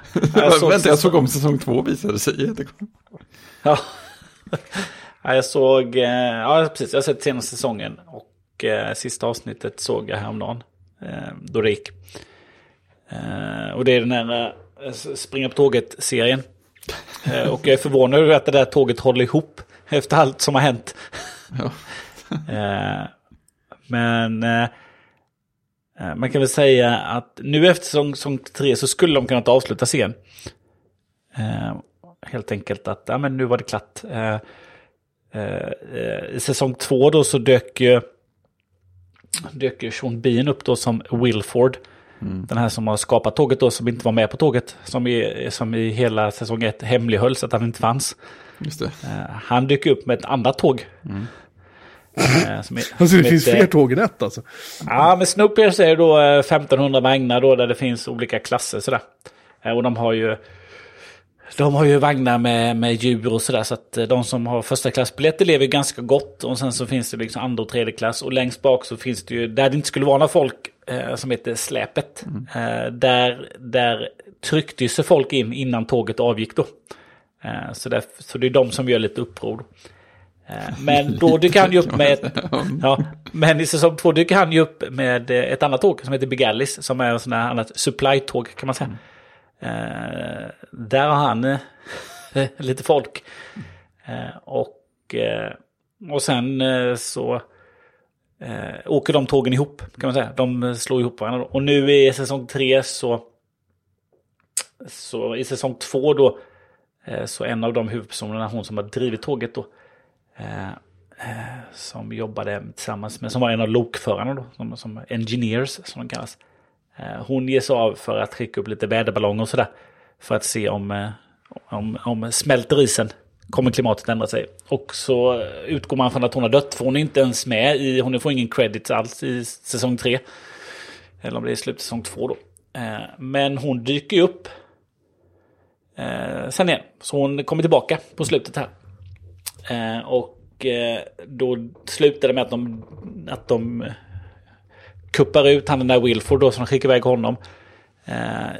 Vänta, jag såg om säsong två visade sig. Ja. ja, jag såg, eh, ja precis, jag har sett senaste säsongen och eh, sista avsnittet såg jag häromdagen. Eh, då det gick. Eh, och det är den här eh, springa på tåget-serien. Eh, och jag är förvånad över att det där tåget håller ihop efter allt som har hänt. Ja. Eh, men eh, eh, man kan väl säga att nu efter säsong, säsong tre så skulle de kunnat avsluta serien. Helt enkelt att ja, men nu var det klart. I säsong två då så dök ju dök Sean Bean upp då som Wilford. Den här som har skapat tåget då som inte var med på tåget. Som i, som i hela säsong ett hemlighölls att han inte fanns. Just det. Eh, han dyker upp med ett annat tåg. Eh, som är- Alltså det finns heter- fler tåg än ett alltså. Ja, men Snowpiercer är då eh, 1500 vagnar då där det finns olika klasser sådär. Eh, Och de har ju de har ju vagnar med, med djur och sådär. Så att eh, de som har första klassbiljetter lever ganska gott. Och sen så finns det liksom andra och tredje klass. Och längst bak så finns det ju, där det inte skulle vara några folk, eh, som heter Släpet. Eh, där, där tryckte sig folk in innan tåget avgick då. Eh, så, där, så det är de som gör lite uppror. Eh, men då dyker han ju upp med ett, ja, men i säsong två dyker han ju upp med eh, ett annat tåg som heter Big Alice. Som är en sån här annat supply-tåg kan man säga. Eh, där har han lite folk. Och, och sen så eh, åker de tågen ihop kan man säga. De eh, slår ihop varandra. då. Och nu i säsong tre så, så i säsong två då eh, så en av de huvudpersonerna, hon som har drivit tåget då, eh, eh som jobbade tillsammans med, som var en av lokförarna då, som, som engineers som de kallas. Eh, hon ger sig av för att skicka upp lite väderballonger och sådär. För att se om, om, om smälter isen kommer klimatet ändra sig. Och så utgår man från att hon har dött, för hon är inte ens med i, hon får ingen credit alls i säsong 3. Eller om det är slut säsong 2 då. Eh, men hon dyker ju upp eh, sen igen. Så hon kommer tillbaka på slutet här. Eh, och då slutar det med att de, att de kuppar ut han den där Wilford då som skickar iväg honom.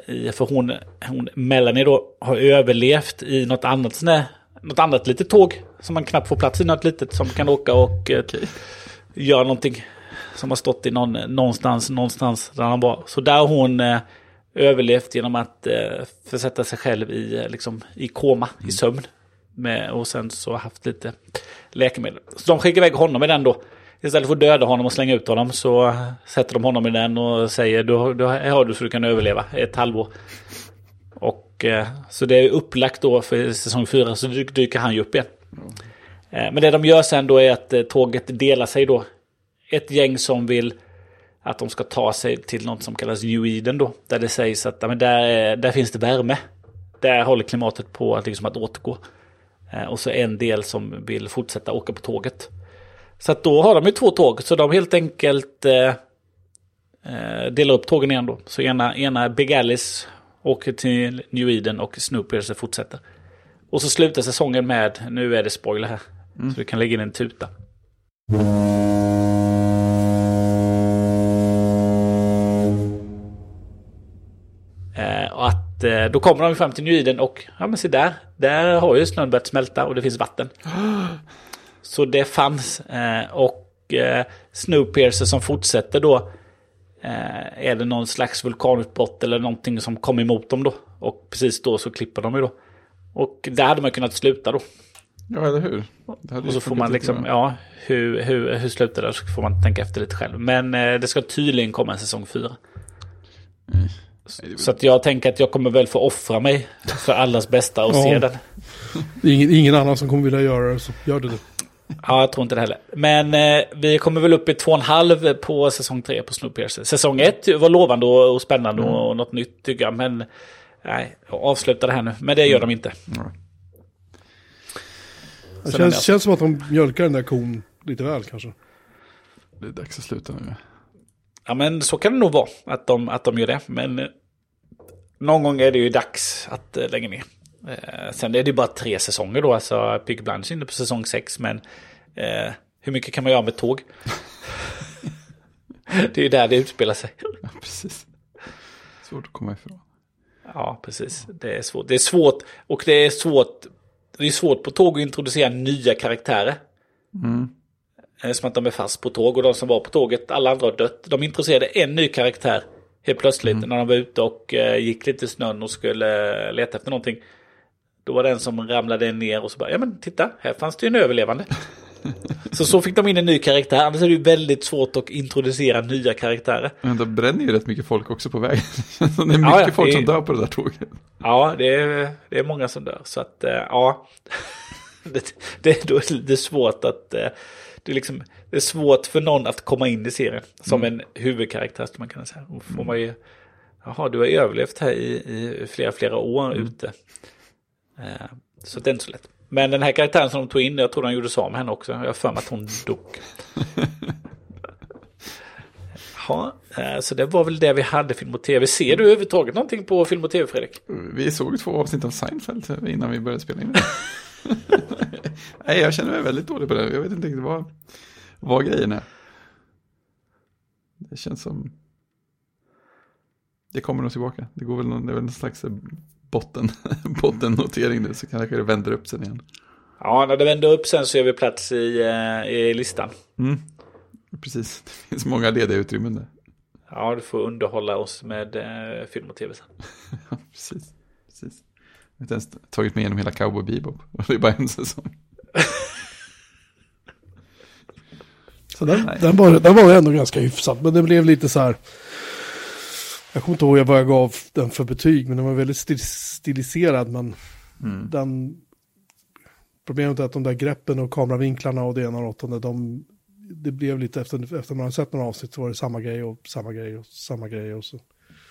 För hon, hon, Melanie då, har överlevt i något annat, sånt något annat litet tåg som man knappt får plats i, något litet som kan åka och eh, göra någonting som har stått i någon, någonstans, någonstans där han var. Så där har hon eh, överlevt genom att eh, försätta sig själv i, eh, liksom, i koma, mm. i sömn. Med, och sen så haft lite läkemedel. Så de skickar iväg honom i den då. Istället för att döda honom och slänga ut honom så sätter de honom i den och säger du, du, här har du så du kan överleva ett halvår. Och eh, så det är upplagt då för säsong fyra så dyker han ju upp igen. Mm. men det de gör sen då är att eh, tåget delar sig då. Ett gäng som vill att de ska ta sig till något som kallas New Eden då. Där det sägs att men där, där finns det värme. Där håller klimatet på att, liksom att återgå. och så en del som vill fortsätta åka på tåget. Så att då har de ju två tåg, så de helt enkelt eh, delar upp tågen igen då. Så ena, ena Big Alice åker till New Eden och Snoopers fortsätter. Och så slutar säsongen med, nu är det spoiler här, mm. så vi kan lägga in en tuta. Eh, och att eh, då kommer de fram till New Eden och, ja men se där, där har ju snön börjat smälta och det finns vatten. Så det fanns. Eh, och eh, Snowpiercer som fortsätter då. Eh, är det någon slags vulkanutbrott eller någonting som kom emot dem då. Och precis då så klipper de ju då. Och där hade man kunnat sluta då. Ja, eller hur? Och så får man liksom, ja, hur, hur, hur slutar det? Så får man tänka efter lite själv. Men eh, det ska tydligen komma en säsong fyra. Mm. Så att jag tänker att jag kommer väl få offra mig för allas bästa och ja. se den. Det är ingen, ingen, annan som kommer vilja göra det, så gör det du. Ja, jag tror inte det heller. Men eh, vi kommer väl upp i två och en halv på säsong tre på Snowpiercer. Säsong ett var lovande och, och spännande mm. och, och något nytt tycker jag. Men nej, avsluta det här nu. Men det gör mm. de inte. Mm. Det känns, känns som att de mjölkar den där kon lite väl kanske. Det är dags att sluta nu. Ja, men så kan det nog vara att de, att de gör det. Men eh, någon gång är det ju dags att eh, lägga ner. Eh, sen är det bara tre säsonger då, alltså Peaky Blinders inne på säsong sex, men eh, hur mycket kan man göra med tåg? det är ju där det utspelar sig. Ja, precis. Svårt att komma ifrån. Ja, precis. Det är svårt. Det är svårt, och det är svårt, det är svårt på tåg att introducera nya karaktärer. Mm. Eh, som att de är fast på tåg och de som var på tåget, alla andra har dött. De introducerade en ny karaktär helt plötsligt mm. när de var ute och uh, gick lite i snön och skulle leta efter någonting. Då var det en som ramlade ner och så bara, ja men titta, här fanns det ju en överlevande. så så fick de in en ny karaktär, annars är det ju väldigt svårt att introducera nya karaktärer. Men de bränner ju rätt mycket folk också på vägen. det är mycket ja, ja, folk som dör på det där tåget. Ja, det är, det är många som dör. Så att, eh, ja, det, det, då är det svårt att... Eh, det är, liksom, det är svårt för någon att komma in i serien som mm. en huvudkaraktär. Skulle man kunna säga. Och får man ju, jaha, du har överlevt här i, i flera, flera år mm. ute. Eh, så det är inte så lätt. Men den här karaktären som de tog in, jag tror de gjorde så med henne också. Jag har för mig att hon dog. Ja, eh, så det var väl det vi hade film och tv. Ser du överhuvudtaget någonting på film och tv, Fredrik? Vi såg två avsnitt av Seinfeld innan vi började spela in. Nej, jag känner mig väldigt dålig på det. Jag vet inte riktigt vad, vad grejen är. Det känns som... Det kommer nog tillbaka. Det går väl någon, det är väl någon slags botten, bottennotering nu så kanske det vänder upp sen igen. Ja, när det vänder upp sen så är vi plats i, eh, i listan. Mm. Precis, det finns många lediga utrymmen där. Ja, du får underhålla oss med eh, film och tv sen. ja, precis. precis. Jag har inte ens tagit mig igenom hela Cowboy Bebop. Det är bara en säsong. så den, den, var, den var ändå ganska hyfsad. Men det blev lite så här. Jag kommer inte ihåg vad jag gav den för betyg, men den var väldigt stil stiliserad. Men mm. den, problemet är att de där greppen och kameravinklarna och det ena och åttonde, de, det blev lite efter, efter man har sett några avsnitt så var det samma grej och samma grej och samma grej och så.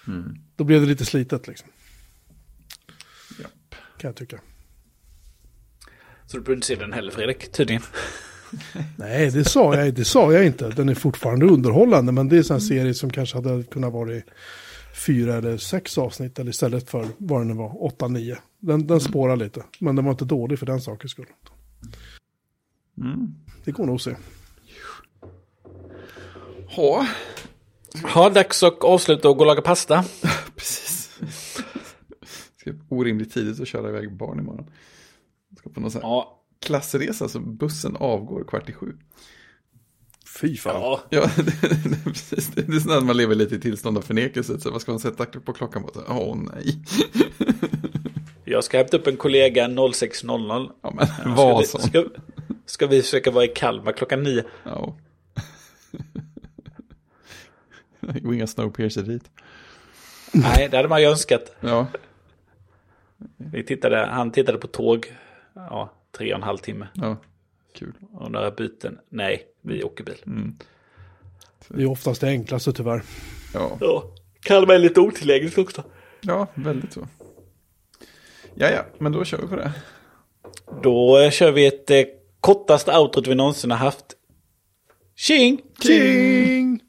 Mm. Då blev det lite slitet liksom. Japp. Kan jag tycka. Så du behöver inte se den heller Fredrik, tydligen. Nej, det sa, jag, det sa jag inte. Den är fortfarande underhållande, men det är en sån här serie som kanske hade kunnat vara fyra eller sex avsnitt, eller istället för vad det nu var, åtta, nio. Den, den spårar lite, men den var inte dålig för den sakens skull. Mm. Det går nog att se. Ja, Ja, dags att avsluta och gå och laga pasta. precis. Ska orimligt tidigt att köra iväg barn imorgon. Ska på någon sån här Ja, klassresa så bussen avgår kvart i sju. Fy fan. ja. Ja, det, det, precis. Det är sådär att man lever lite i tillstånd av förnekelse. Så vad ska man sätta på klockan på? Åh nej. Jag ska hämta upp en kollega 06.00. Ja, men Ska vad vi, som. ska, ska vi försöka vara i Kalmar klockan nio? Ja. Det går inga snowpiercer dit. Nej, det hade man ju önskat. Ja, Vi tittade, han tittade på tåg, ja, tre och en halv timme. ja. Kul. Och några byten. Nej, vi åker bil. Det är oftast det enklaste tyvärr. Ja, Ja, Kalmar är lite otillgängligt också. ja väldigt så. Ja, ja, men då kör vi på det. Då kör vi ett eh, kortaste outrot vi någonsin har haft. Tjing! King!